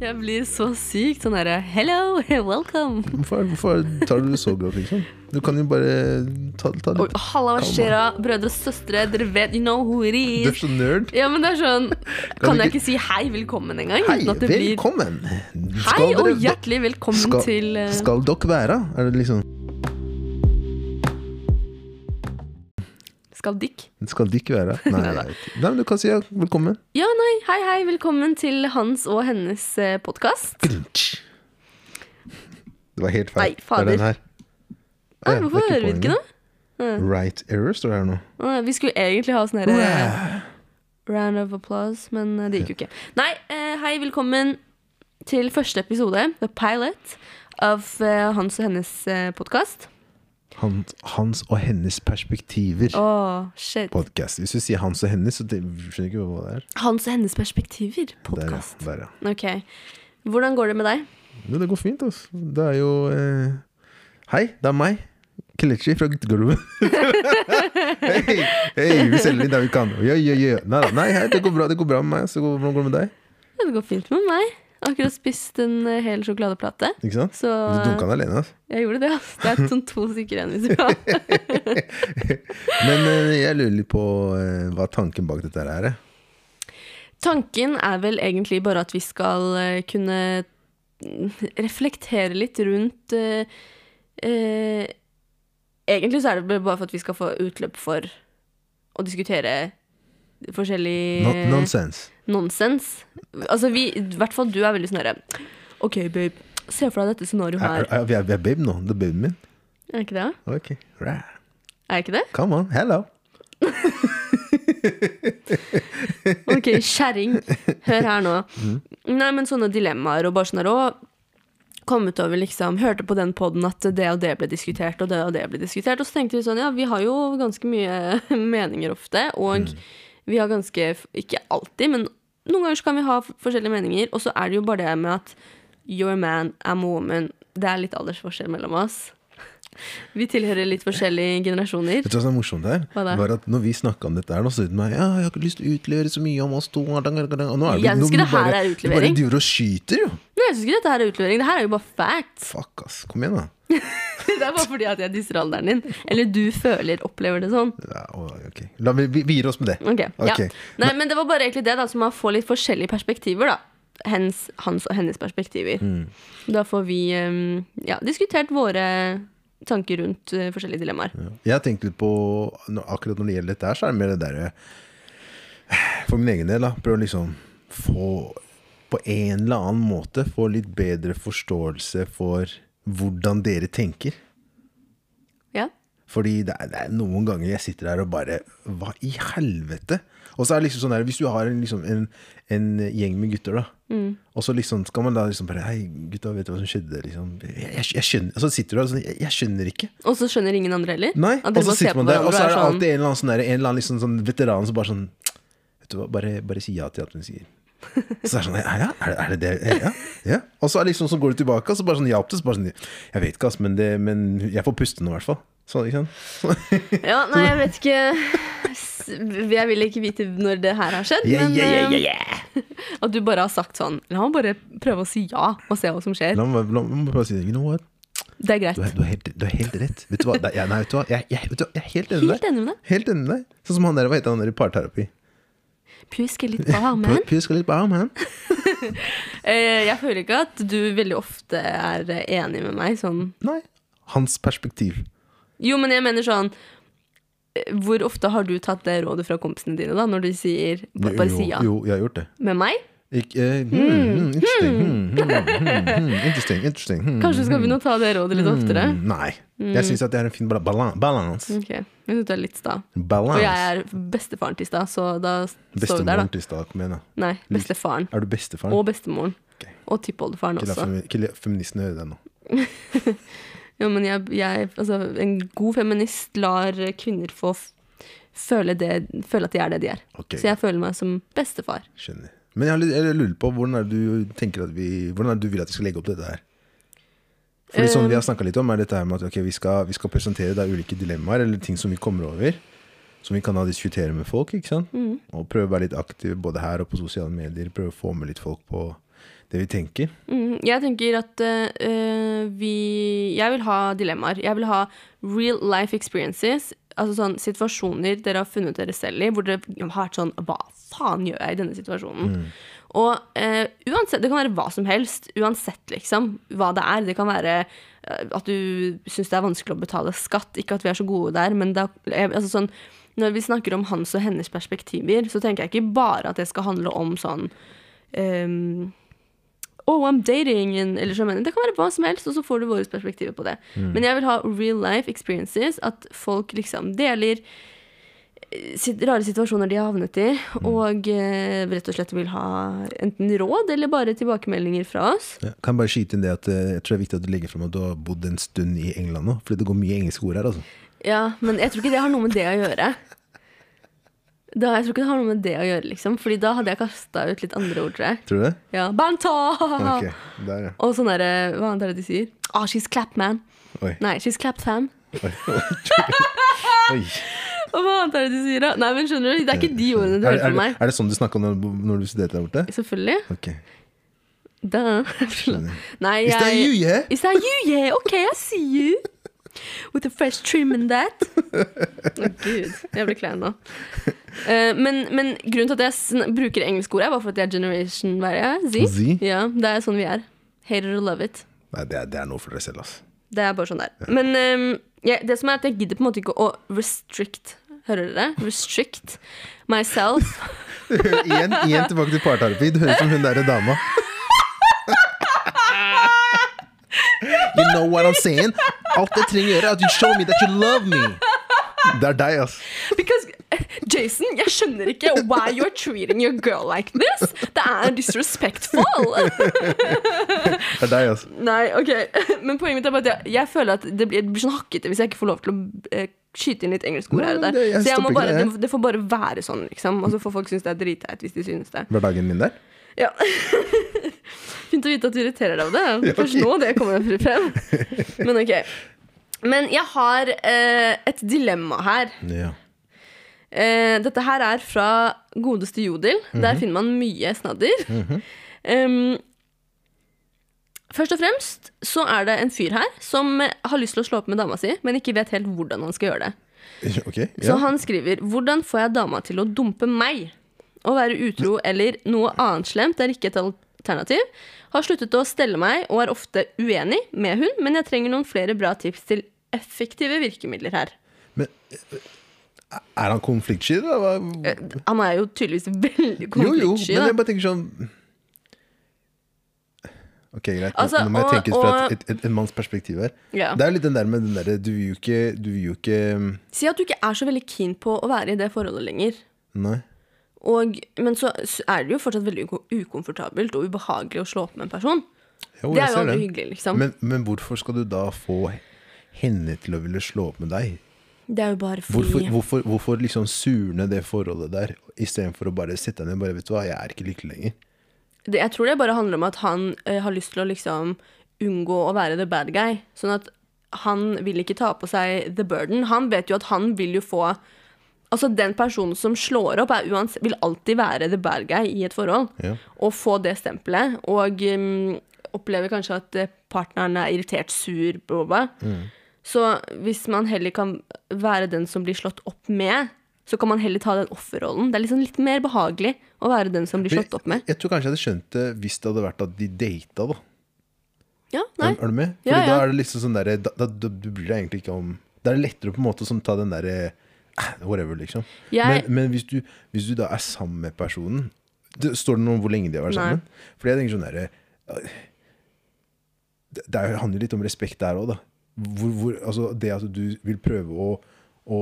Jeg blir så sykt sånn herre Hello, welcome. Hvorfor, hvorfor tar du det så grovt, liksom? Du kan jo bare ta, ta litt halla, hva skjer da? Brødre og søstre, dere vet You know who it is. Du er så nerd. Ja, men det er sånn Kan Kan jeg ikke- si hei, velkommen engang? Hei, velkommen. blir! Hei og hjertelig velkommen skal, til uh... Skal dere være? Er det liksom Skal dykk? Skal dykk være? Nei, nei. Nei, du kan si ja, velkommen. Ja, nei, hei, hei, velkommen til hans og hennes eh, podkast. Det var helt feil. Nei, fader. Det er den her. Ah, Ja, det hvorfor hører vi ikke noe? Right error står det her nå. Ah, Vi skulle egentlig ha sånn herre round of applause, men eh, det gikk jo ikke. Nei, eh, hei, velkommen til første episode, the pilot, av eh, hans og hennes eh, podkast. Han, hans og hennes perspektiver. Åh, shit. Podcast. Hvis du sier hans og hennes, så det, skjønner ikke hva det er. Hans og hennes perspektiver, Der, ja. Der, ja. Ok. Hvordan går det med deg? Jo, det går fint, altså. Det er jo eh... Hei, det er meg. Kelechi fra guttegulvet. hei, hei, vi selger inn der vi kan. Ja, ja, ja. Nei, nei, hei, det går bra det går bra med meg. Så går- hvordan går det med deg? Det går fint med meg. Akkurat spist en eh, hel sjokoladeplate. Ikke sant? Så Du dunka den alene, altså. jeg gjorde det. Altså. Det er sånn to stykker igjen. hvis du vil. Men eh, jeg lurer litt på eh, hva tanken bak dette her er. Tanken er vel egentlig bare at vi skal kunne mm, reflektere litt rundt eh, eh, Egentlig så er det bare for at vi skal få utløp for å diskutere forskjellig Not nonsens. Nonsens. Altså vi, i hvert fall du er veldig sånn herre OK, babe, se for deg dette scenarioet Er, her. er, vi, er, vi er babe nå. Det er babyen min. Er ikke det? Ok. Rah. Er jeg ikke det? Come on. Hello. Ok, kjerring. Hør her nå. Nei, men sånne dilemmaer og bare sånn her òg kommet over liksom, Hørte på den poden at det og det ble diskutert, og det og det ble diskutert. Og så tenkte vi sånn, ja, vi har jo ganske mye meninger ofte, og vi har ganske Ikke alltid, men noen ganger så kan vi ha forskjellige meninger, og så er det jo bare det med at you're a man, I'm a woman. Det er litt aldersforskjell mellom oss. Vi tilhører litt forskjellige generasjoner. Vet du hva som er morsomt her? Hva? Var at når vi snakka om dette her, nå sa du meg Ja, jeg har ikke lyst til å utlevere så mye om oss to. Og nå er det, Jeg syns ikke det her er Du utlevering. bare driver og skyter, jo. Nei, jeg syns ikke dette her er utlevering. Det her er jo bare facts. Fuck, ass. Kom igjen, da. Det er bare fordi at jeg disser alderen din. Eller du føler, opplever det sånn. Ja, okay. La, vi, vi, vi gir oss med det. Okay. Ok. ja. Nei, men det var bare egentlig det, da, så man får litt forskjellige perspektiver, da. Hens, hans og hennes perspektiver. Mm. Da får vi um, ja, diskutert våre tanker rundt uh, forskjellige dilemmaer. Jeg har tenkt litt på Akkurat når det gjelder dette her, så er det mer det derre For min egen del, da. Prøve å liksom få På en eller annen måte få litt bedre forståelse for hvordan dere tenker. Ja. Fordi det er, det er noen ganger jeg sitter der og bare Hva i helvete? Og så er det liksom sånn der Hvis du har en, liksom, en, en gjeng med gutter, da. Mm. Og så liksom skal man da liksom bare Hei, gutta, vet du hva som skjedde? Liksom, jeg, jeg, jeg skjønner Og så sitter du der og sånn jeg, jeg skjønner ikke. Og så skjønner ingen andre heller? Nei, og så sitter man der, og så er det alltid en eller annen, sånn der, en eller annen liksom, sånn veteran som bare sånn Vet du hva, bare, bare si ja til alt hun sier. Så er det sånn Ja, er, det, er det det? Ja, ja. Og så er det liksom, så går du tilbake, og så bare sånn ja til så bare sånn Jeg vet ikke, ass, men, det, men jeg får puste nå, i hvert fall. Så, ikke sant? Ja, nei, jeg vet ikke Jeg vil ikke vite når det her har skjedd, Yeah, men yeah, yeah, at du bare har sagt sånn La meg bare prøve å si ja, og se hva som skjer. La meg, la meg bare si det. You know what? Det er greit. Du er, du er, helt, du er helt rett. Vet du hva? Det, er- ja, nei, vet du hva? Jeg, jeg, vet du, jeg er helt enig med deg. Helt enig med deg. Sånn som han der, hva heter han der i parterapi? Pjusk er litt på armen. Pjuske litt på armen. eh, jeg føler ikke at du veldig ofte er enig med meg sånn Nei. Hans perspektiv. Jo, men jeg mener sånn Hvor ofte har du tatt det rådet fra kompisene dine, da, når de sier ba- bare si ja? Jo, jeg har gjort det. Med meg? Hmm, hmm, interesting, hmm, hmm, hmm, hmm, interesting. Hmm, Kanskje skal vi å ta det rådet litt oftere? hmm. Nei. Jeg syns det er en fin balans. Okay. jeg syns du er litt sta. Og jeg er bestefaren til sta, så da står vi der, Bestemoren da. til sted Kom igjen, da. Nei, bestefaren. Er du bestefaren? Og bestemoren. Okay. Og tippoldefaren også. ikke la feministene høre det nå. Jo, men jeg, jeg, altså, en god feminist lar kvinner få føle, det, føle at de er det de er. Okay. Så jeg føler meg som bestefar. skjønner. Men jeg, jeg lurer på hvordan er du tenker at vi Hvordan er det du vil at vi skal legge opp dette her? Fordi som vi har snakket litt om, er dette her med at okay, vi, skal, vi skal presentere deg ulike dilemmaer, eller ting som vi kommer over. Som vi kan da diskutere med folk, ikke sant? Og prøve å være litt aktive både her og på sosiale medier. Prøve å få med litt folk på det vi tenker. Mm, jeg tenker at uh, vi Jeg vil ha dilemmaer. Jeg vil ha real life experiences. Altså sånn situasjoner dere har funnet dere selv i, hvor dere har vært sånn Hva faen gjør jeg i denne situasjonen? Og eh, uansett, det kan være hva som helst. Uansett, liksom, hva det er. Det kan være eh, at du syns det er vanskelig å betale skatt. Ikke at vi er så gode der, men det er, altså sånn når vi snakker om hans og hennes perspektiver, så tenker jeg ikke bare at det skal handle om sånn ehm, Oh, I'm dating, en, eller så mener Det kan være hva som helst, og så får du våre perspektiver på det. Men jeg vil ha real life experiences, at folk liksom deler eh, rare situasjoner de har havnet i, og eh, rett og slett vil ha enten råd eller bare tilbakemeldinger fra oss. Ja. Kan bare skyte inn det at eh, jeg tror det er viktig at du legger frem at du har bodd en stund i England nå. Fordi det går mye engelske ord her, altså. Ja, men jeg tror ikke det har noe med det å gjøre. Da, jeg tror ikke det har noe med det å gjøre, liksom. Fordi da hadde jeg kasta ut litt andre ord, tror jeg. Tror du det? Ja, Banta! Ok, der, ja. Og sånn derre Hva annet er det de sier? Ah, she's clap man. Oi. Nei, she's clap fam. Oi. Oi. Og hva annet er det de sier, da? Nei, men skjønner du, Det er ikke de ordene du Er, hører er, fra meg. er det sånn du snakker når, når du studerte der borte? Selvfølgelig. Ok. Da. Nei, Is that you, yeah? Is that you, yeah? Ok, I see you. With a fresh trim and that. Å, Gud, jeg blir klein nå. Uh, men, men grunnen til at jeg sn bruker engelsk ord, er bare for at jeg er generation hva er jeg? Z? Z? Ja, det er sånn vi er. Hate it or love it. Nei, det er, det er noe for dere selv, altså. Det er bare sånn der. Ja. Men um, jeg- det som er at jeg gidder på en måte ikke å restrict Hører dere? Restrict myself. igjen, igjen tilbake til parterapi. Du høres ut som hun derre dama. You know what I'm saying? Alt jeg trenger å gjøre, er at you show me that you love me. Det er deg, ass. Because Jason, jeg skjønner ikke why you're treating your girl like this. Det er disrespectful. Det er deg, ass. Nei, ok. Men poenget mitt er bare at jeg, jeg føler at det blir, det blir sånn hakkete hvis jeg ikke får lov til å eh, skyte inn litt engelsk ord her og der. det- Så jeg må bare, det. det, det får bare være sånn, liksom. Og så får folk synes det er dritteit hvis de synes det. Hverdagen min der. Ja. Fint å vite at du irriterer deg av det. Ja, Først nå det kommer frem. Men ok. Men jeg har eh, et dilemma her. Ja. Eh, dette her er fra godeste Jodel. Der finner man mye snadder. Em, først og fremst så er det en fyr her som har lyst til å slå opp med dama si, men ikke vet helt hvordan han skal gjøre det. Ok, Så han skriver Hvordan får jeg dama til å dumpe meg? Å være utro eller noe annet slemt er ikke et alternativ. Har sluttet å stelle meg og er ofte uenig med hun, men jeg trenger noen flere bra tips til effektive virkemidler her. Men eh, er han konfliktsky, Eh, Han er jo tydeligvis veldig Jo, jo, men jeg bare tenker sånn Ok, greit. Altså, Nå må jeg og- tenke fra et, et, et, manns perspektiv her. Ja. Det er jo litt den der med den derre Du Du vil jo ikke Si at du ikke er så veldig keen på å være i det forholdet lenger. Nei. Og, men så er det jo fortsatt veldig ukomfortabelt og ubehagelig å slå opp med en person. Jo, Det er jo aldri hyggelig, liksom. Men, men hvorfor skal du da få henne til å ville slå opp med deg? Det er jo bare fordi Hvorfor, hvorfor, hvorfor liksom surne det forholdet der, istedenfor å bare sette deg ned og bare Vet du hva, jeg er ikke lykkelig lenger. det, Jeg tror det bare handler om at han eh, har lyst til å liksom unngå å være the bad guy. Sånn at han vil ikke ta på seg the burden. Han vet jo at han vil jo få Altså Den personen som slår opp, er uans vil alltid være the bad guy i et forhold. Ja. Og få det stempelet. Og um, opplever kanskje at eh, partneren er irritert, sur, bla, bla. bla. Så hvis man heller kan være den som blir slått opp med, så kan man heller ta den offerrollen. Det er liksom litt mer behagelig å være den som blir slått opp med. Jeg tror kanskje jeg hadde skjønt det hvis det hadde vært at de data, da. Ja, nei. Er, er du med? Fordi Ja, ja. da er det liksom sånn derre da, da, da du bryr deg egentlig ikke om Da er det lettere på en måte å sånn ta den derre eh, Whatever, liksom. Jeg- Men, men hvis, du, hvis du da er sammen med personen det, Står det noe om hvor lenge de har vært Nei. sammen? Fordi jeg tenker sånn derre eh, Det, det er- handler litt om respekt der òg, da. Hvor, hvor, altså det at du vil prøve å, å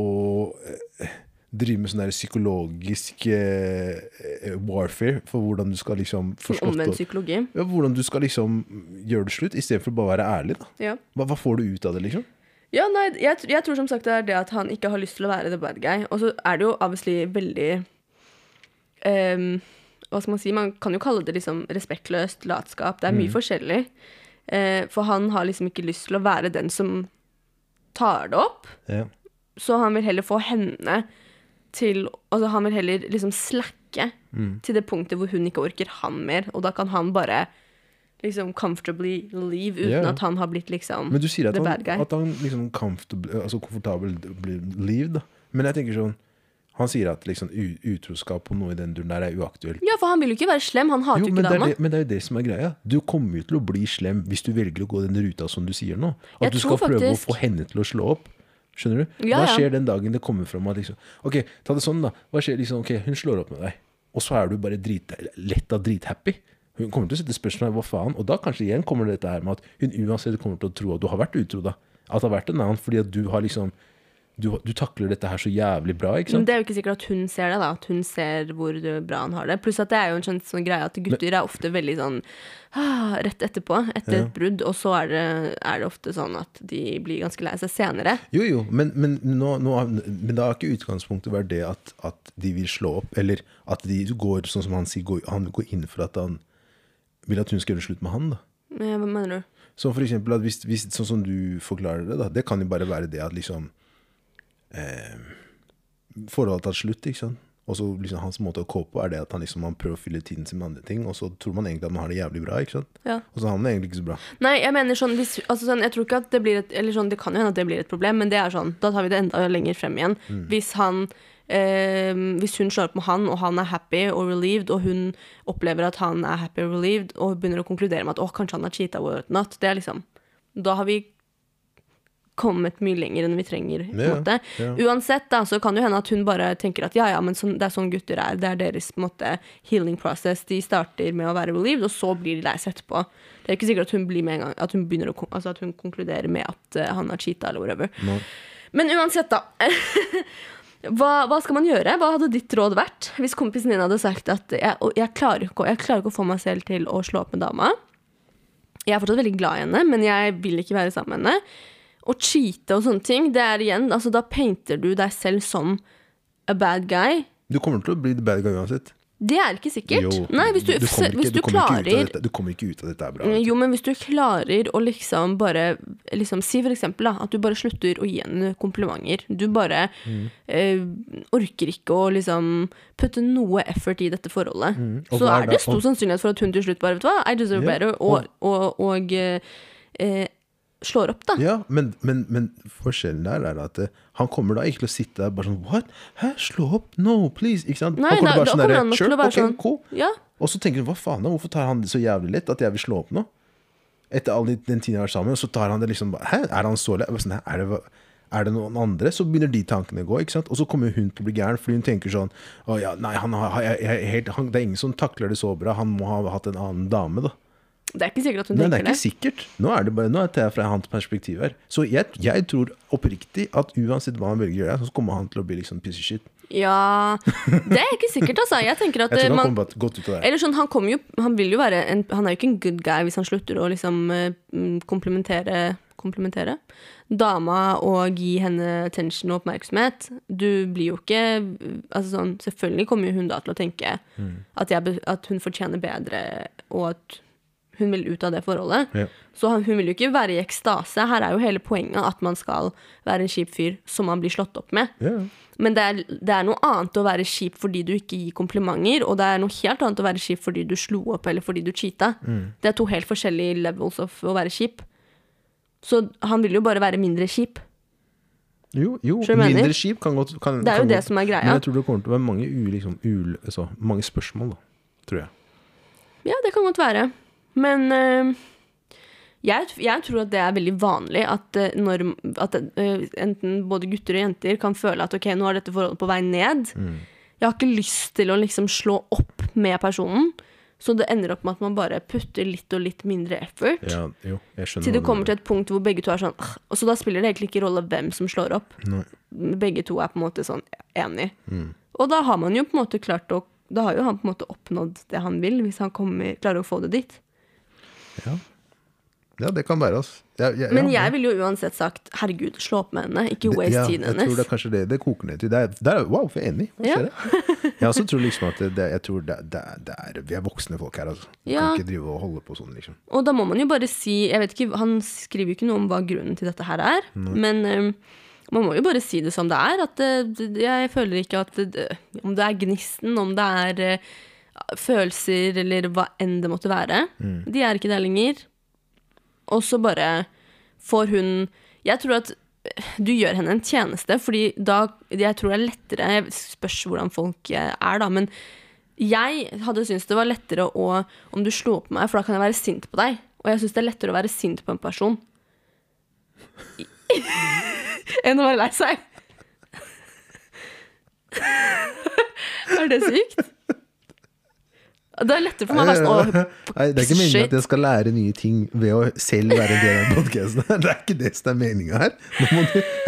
eh, drive med sånn der psykologisk eh, eh, warfare for hvordan du skal liksom Omvendt psykologi. ja, hvordan du skal liksom gjøre det slutt, istedenfor bare å være ærlig. da Ja. hva, hva får du ut av det, liksom? Ja, nei, jeg, jeg tror som sagt det er det at han ikke har lyst til å være the bad guy. Og så er det jo obviously veldig um, Hva skal man si? Man kan jo kalle det liksom respektløst, latskap. Det er mye forskjellig. Uh, for han har liksom ikke lyst til å være den som tar det opp. Ja. Så han vil heller få henne til Altså han vil heller liksom slacke Mm. til det punktet hvor hun ikke orker han mer, og da kan han bare liksom comfortably leave uten yeah. at han har blitt liksom Men du sier at han, at han liksom altså komfortabel blir leave, da. Men jeg tenker sånn Han sier at liksom utroskap og noe i den duren der er uaktuelt. Ja, for han vil jo ikke være slem, han hater Jo, ikke dama. men det er jo det som er greia. Du kommer jo til å bli slem hvis du velger å gå den ruta som du sier nå. At Jeg du skal prøve å få henne til å slå opp. Skjønner du? Ja, Hva skjer den dagen det kommer fram at liksom Ok, ta det sånn, da. Hva skjer liksom Ok, hun slår opp med deg, og så er du bare drit, lett av drithappy. Hun kommer til å sette spørsmål hva faen, og da kanskje igjen kommer dette her med at hun uansett kommer til å tro at du har vært utro, da. At det har vært en annen, fordi at du har liksom du, du takler dette her så jævlig bra, ikke sant? Men det er jo ikke sikkert at hun ser det, da. At hun ser hvor bra han har det. Pluss at det er jo en sånn, sånn greie at gutter er ofte veldig sånn ah, rett etterpå, etter Ja. et brudd, og så er det, er det ofte sånn at de blir ganske lei seg senere. Jo, jo, men, men, nå, nå, men da har ikke utgangspunktet vært det at, at de vil slå opp, eller at de går, sånn som han sier, går, han går inn for at han vil at hun skal gjøre slutt med han, da. Eh, Hva mener du? Som for eksempel at hvis, hvis, sånn som du forklarer det, da, det kan jo bare være det at liksom eh, Forholdet har tatt slutt, ikke sant. Og så liksom hans måte å cope på er det at han liksom han prøver å fylle tiden sin med andre ting, og så tror man egentlig at man har det jævlig bra, ikke sant. Ja. Og så har man det egentlig ikke så bra. Nei, jeg mener sånn, hvis, altså sånn Jeg tror ikke at det blir et Eller sånn, det kan jo hende at det blir et problem, men det er sånn Da tar vi det enda lenger frem igjen. Hvis han eh, Hvis hun slår opp med han, og han er happy og relieved, og hun opplever at han er happy og relieved, og begynner å konkludere med at å, kanskje han har cheata whatnot, det er liksom Da har vi kommet mye lenger enn vi trenger. Ja, ja. Uansett da, så kan det hende at hun bare tenker at ja, ja, men sånn, det er sånn gutter er. Det er deres måte, healing process. De starter med å være relieved, og så blir de lei seg etterpå. Det er ikke sikkert at hun blir med en gang, at hun, begynner å, altså at hun konkluderer med at uh, han har cheata eller whatever. No. Men uansett, da. Hva, hva skal man gjøre? Hva hadde ditt råd vært hvis kompisen din hadde sagt at jeg, jeg, klarer ikke, jeg klarer ikke å få meg selv til å slå opp med dama. Jeg er fortsatt veldig glad i henne, men jeg vil ikke være sammen med henne. Å cheate og sånne ting, det er igjen altså Da painter du deg selv som a bad guy. Du kommer til å bli the bad guy uansett. Det er ikke sikkert. Jo, Nei, hvis du, kommer ikke- hvis du, du klarer Du kommer ikke ut av dette er bra. Jo, men hvis du klarer å liksom bare liksom, Si for eksempel da, at du bare slutter å gi henne komplimenter. Du bare Mm. eh, orker ikke å liksom putte noe effort i dette forholdet. Mm. Så er det det- stor sannsynlighet for at hun til slutt bare Vet du hva, I deserve yeah. better, og, og, og eh, eh, slår opp, da. Ja, men, men, men forskjellen der er at eh, han kommer da ikke til å sitte der bare sånn What? Hæ? Slå opp? No, please. Ikke sant? Nei, han kommer nei, bare sånn derre, Sure, ok, sånn- cool. Ja. Og så tenker hun hva faen da, hvorfor tar han det så jævlig lett at jeg vil slå opp nå? Etter all den den tiden jeg har vært sammen, og så tar han det liksom Hæ, er han så lett? Sånn, er, det, er det noen andre? Så begynner de tankene å gå, ikke sant? Og så kommer hun til å bli gæren, fordi hun tenker sånn Å ja, nei, han har, jeg, jeg, helt, han, det er ingen som takler det så bra, han må ha hatt en annen dame, da. Det er ikke sikkert at hun Nei, det det er ikke sikkert. Nå er det bare Nå er det fra hans perspektiv her. Så jeg, jeg tror oppriktig at uansett hva han velger å gjøre, så kommer han til å bli liksom piece of shit. Ja, det er ikke sikkert, altså. Jeg tenker at Jeg eh, tror han man, kommer godt ut av det. Eller sånn, han kommer jo Han vil jo være en, Han er jo ikke en good guy hvis han slutter å liksom eh, mm, komplementere Komplementere dama og gi henne attention og oppmerksomhet. Du blir jo ikke Altså sånn Selvfølgelig kommer hun da til å tenke at, jeg, at hun fortjener bedre, og at hun vil ut av det forholdet. Ja. Så hun vil jo ikke være i ekstase. Her er jo hele poenget at man skal være en kjip fyr som man blir slått opp med. Ja. Men det er, det er noe annet å være kjip fordi du ikke gir komplimenter, og det er noe helt annet å være kjip fordi du slo opp eller fordi du cheata. Det er to helt forskjellige levels of å være kjip. Så han vil jo bare være mindre kjip. Jo, jo mindre kjip kan godt kan, Det er jo det godt- som er greia. Men jeg tror det kommer til å være mange, u, liksom, u, altså, mange spørsmål, da. Tror jeg. Ja, det kan godt være. Men øh, jeg, jeg tror at det er veldig vanlig at, øh, når, at øh, enten både gutter og jenter kan føle at ok, nå er dette forholdet på vei ned. Jeg har ikke lyst til å liksom slå opp med personen. Så det ender opp med at man bare putter litt og litt mindre effort. Ja, jo, Til det kommer til et punkt hvor begge to er sånn Og så da spiller det egentlig ikke rolle hvem som slår opp. Nei. Begge to er på en måte sånn enig. Mm. Og da har man jo på en måte klart å Da har jo han på en måte oppnådd det han vil, hvis han kommer, klarer å få det dit. Ja. ja, det kan være, altså. Ja, ja, Men ja, jeg ville jo uansett sagt herregud, slå opp med henne, ikke waste ja, tiden Jeg tror det er kanskje det det koker ned til. Det er, der, er- wow, for enig. Ja. Jeg også tror liksom at det, jeg tror det, det, det er, vi er voksne folk her, altså. Kan ikke drive og holde på sånn, liksom. Og da må man jo bare si jeg vet ikke, Han skriver jo ikke noe om hva grunnen til dette her er, men um, Man må jo bare si det som det er. At det, det- jeg føler ikke at det, Om det er gnisten, om det er eh, følelser eller hva enn det måtte være, de er ikke der lenger. Og så bare får hun Jeg tror at du gjør henne en tjeneste, fordi da Jeg tror det er lettere Jeg spørs hvordan folk eh, er, da, men jeg hadde syntes det var lettere å om du slo på meg, for da kan jeg være sint på deg. Og jeg syns det er lettere å være sint på en person enn å være lei seg. er det sykt? Det er lettere for meg å være sånn Nei, det er ikke meningen at jeg skal lære nye ting ved å selv være en del av podkasten. Det er ikke det som er meninga her. Du,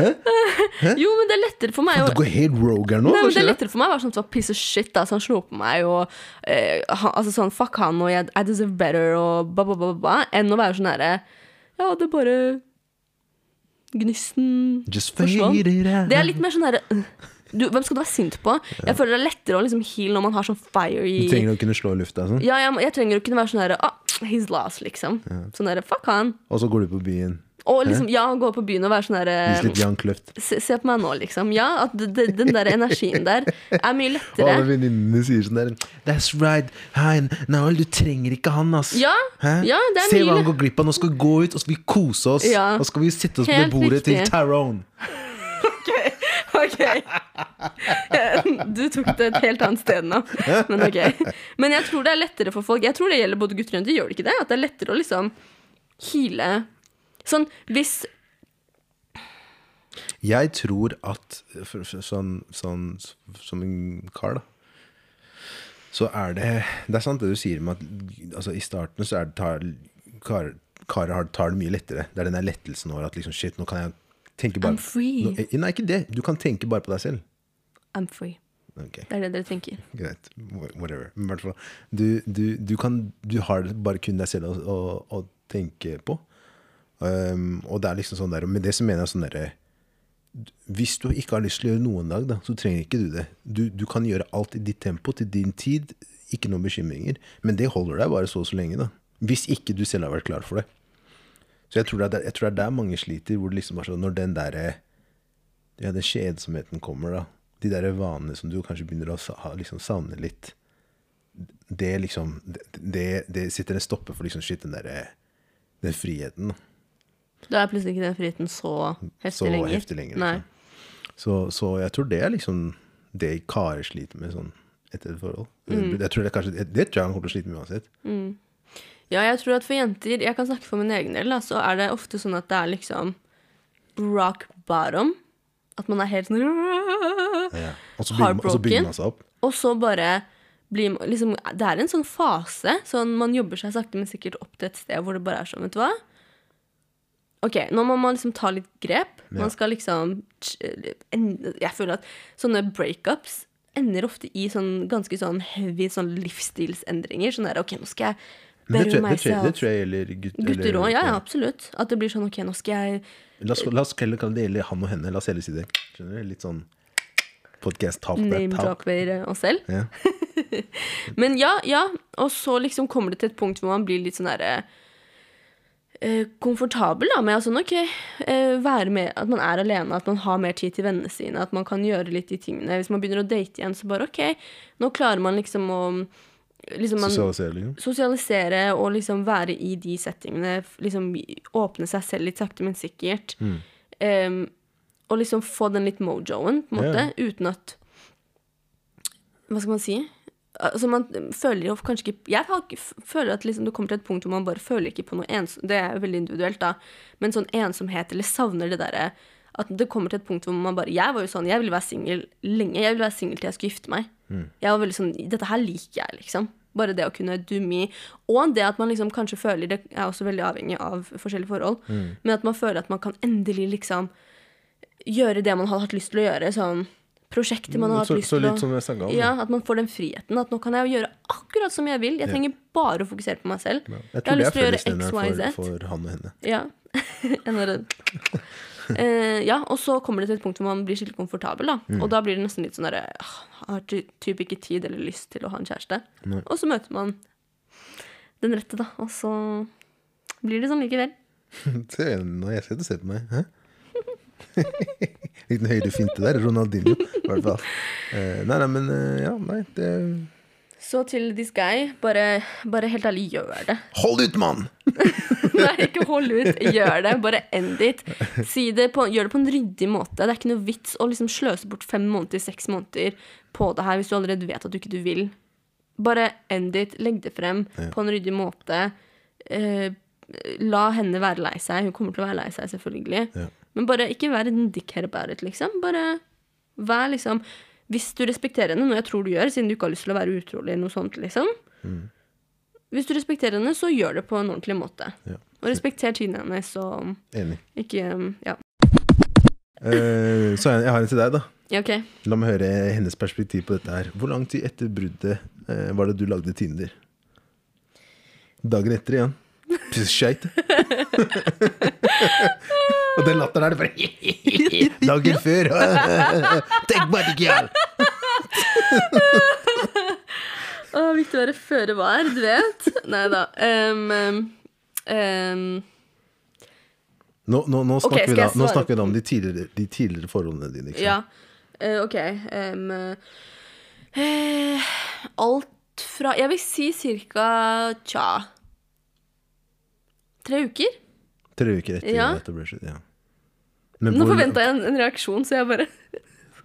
hæ? Jo, men det er lettere for meg å Du går helt rogue her nå. Nei, men Det er lettere for meg å være sånn som piece of shit da, så han slo på meg og eh, han, altså sånn fuck han og jeg, I deserve better og ba, ba, ba, ba, enn å være sånn herre Ja, det er bare Gnisten Just forsvant. Det er litt mer sånn herre du, Hvem skal du være sint på? Jeg føler det er lettere å liksom heal når man har sånn fire i Du trenger å kunne slå i lufta, sånn. Ja, jeg, jeg trenger å kunne være sånn derre ah, He's lost, liksom. Sånn derre fuck han. og så går du på byen. Og liksom, ja, gå på byen og være sånn Jan Kløft. se, se på meg nå, liksom. Ja, at det, den der energien der er mye Og lettere. alle venninnene sier sånn der That's right. Hein, Nael, du trenger ikke han, ass. Ja, ja, det er Se mye hva han går glipp av. Nå skal vi gå ut, og så skal vi kose oss. Ja. Og skal vi sitte oss ved bordet bordet til riktig. Tyrone. Ok. Du tok det et helt annet sted nå. Men ok. Men jeg tror det er lettere for folk. Jeg tror det gjelder både gutter og jenter. Gjør det ikke det? At det er lettere å liksom hyle Sånn hvis Jeg tror at for, sånn, sånn som en kar, da så er det Det er sant det du sier med at altså, i starten så er det tar, kar, karer har- tar det mye lettere. Det er den der lettelsen over at liksom shit, nå kan jeg tenke bare I'm free. Nå, eh, nei, ikke det. Du kan tenke bare på deg selv. I'm free. Okay. Det er det dere tenker. greit. Whatever. Men i hvert fall du, du, du, kan, du har bare kun deg selv å, å, å tenke på. Um, og det er liksom sånn der Med det så mener jeg sånn derre hvis du ikke har lyst til å gjøre noe en dag, da, så trenger ikke du det. Du, du kan gjøre alt i ditt tempo, til din tid. Ikke noen bekymringer. Men det holder deg bare så og så lenge, da. Hvis ikke du selv har vært klar for det. Så jeg tror det er jeg tror det er der mange sliter, hvor det liksom bare sånn Når den derre Ja, den kjedsomheten kommer, da. De der vanene som du kanskje begynner å ha- liksom savne litt. Det liksom Det, det, sitter en stopper for liksom shit, den derre Den friheten, da. Da er plutselig ikke den friheten så heftig så lenger. heftig lenger. Liksom. Så, så jeg tror det er liksom det karer sliter med sånn etter et forhold. Mm. Jeg tror det, kanskje, det tror jeg han kommer til å slite med uansett. Ja, jeg tror at for jenter Jeg kan snakke for min egen del, da, så er det ofte sånn at det er liksom rock bottom. At man er helt sånn Ja. Og så bygger, man- seg opp. Og så bare blir man liksom Det er en sånn fase. Sånn man jobber seg sakte, men sikkert opp til et sted hvor det bare er sånn, vet du hva. Ok, nå må man liksom ta litt grep. Man skal liksom Jeg føler at sånne breakups ender ofte i sånn ganske sånn heavy sånn livsstilsendringer. Sånn der, ok, nå skal jeg Men det tror, jeg- det, tror, jeg- det tror jeg gjelder gutter. Gutter òg, ja, ja, absolutt. At det blir sånn ok, nå skal jeg La oss, la oss heller kalle det gjelder han og henne. La oss heller si det. Skjønner du? Litt sånn podcast talk name-dropper oss selv. Ja. Men ja, ja. Og så liksom kommer det til et punkt hvor man blir litt sånn derre eh, komfortabel da, med altså, ok, eh, være med, at man er alene, at man har mer tid til vennene sine, at man kan gjøre litt de tingene. Hvis man begynner å date igjen, så bare ok, nå klarer man liksom å liksom man, Sosialisere, liksom. sosialisere og liksom være i de settingene. Liksom åpne seg selv litt sakte, men sikkert. Mm. Um, og liksom få den litt mojoen, på en måte, uten at Hva skal man si? Altså man føler jo kanskje ikke Jeg føler at liksom du kommer til et punkt hvor man bare føler ikke på noe ensom... Det er jo veldig individuelt, da. Men sånn ensomhet, eller savner det derre At det kommer til et punkt hvor man bare Jeg var jo sånn, jeg ville være singel lenge. Jeg ville være singel til jeg skulle gifte meg. Jeg var veldig sånn Dette her liker jeg, liksom. Bare det å kunne do me. Og det at man liksom kanskje føler Det er også veldig avhengig av forskjellige forhold. Men at man føler at man kan endelig liksom gjøre det man hadde hatt lyst til å gjøre. Sånn prosjekter man har hatt Så, lyst så til å jeg om. ja. At man får den friheten. At nå kan jeg gjøre akkurat som jeg vil. Jeg trenger bare å fokusere på meg selv. Jeg har lyst til å gjøre X, Y, Z. for, for han og henne. Ja. Eh, ja, og så kommer det til et punkt hvor man blir skikkelig komfortabel. da Mm. Og da blir det nesten litt sånn derre «Åh, Har ty- typ ikke tid eller lyst til å ha en kjæreste. Nei. Og så møter man den rette, da. Og så blir det sånn likevel. Se, nå jeg skal ikke se på meg. Hæ? Liten høydefinte der. Ronaldinho, i hvert fall. Eh, nei, nei, men eh, ja, nei. Det Så til this guy, bare, bare helt ærlig, gjør det. Hold ut, mann! Nei, ikke hold ut. Gjør det. Bare end it. Si det på, gjør det på en ryddig måte. Det er ikke noe vits å liksom sløse bort fem måneder, seks måneder på det her hvis du allerede vet at du ikke du vil. Bare end it. Legg det frem på en ryddig måte. Eh, la henne være lei seg. Hun kommer til å være lei seg, selvfølgelig. Ja. Men bare ikke vær en dickhead about it, liksom. Bare vær liksom Hvis du respekterer henne, noe jeg tror du gjør, siden du ikke har lyst til å være utrolig, eller noe sånt, liksom. Hvis du respekterer henne, så gjør det på en ordentlig måte. Ja. Og respekter tiden hennes, og Enig. ikke Ja, Uh, så jeg, jeg har en til deg, da. ja ok. La meg høre hennes perspektiv på dette her. Hvor lang tid etter bruddet uh, var det du lagde Tinder? Dagen etter igjen. Skeit. Og den latteren er det bare Dagen før. Tenk bare ikke, Jarl. Å, viktig å være føre var, du vet. Nei da. Um, um, Nå, nå, nå, snakker, okay, vi da, nå snakker vi da om de tidligere, de tidligere forholdene dine. Ikke ja. uh, ok. um, uh, alt fra Jeg vil si cirka tja Tre uker? Tre uker etter Ja. at det ble slutt. Ja. Men Nå hvor- forventa jeg en, en reaksjon, så jeg bare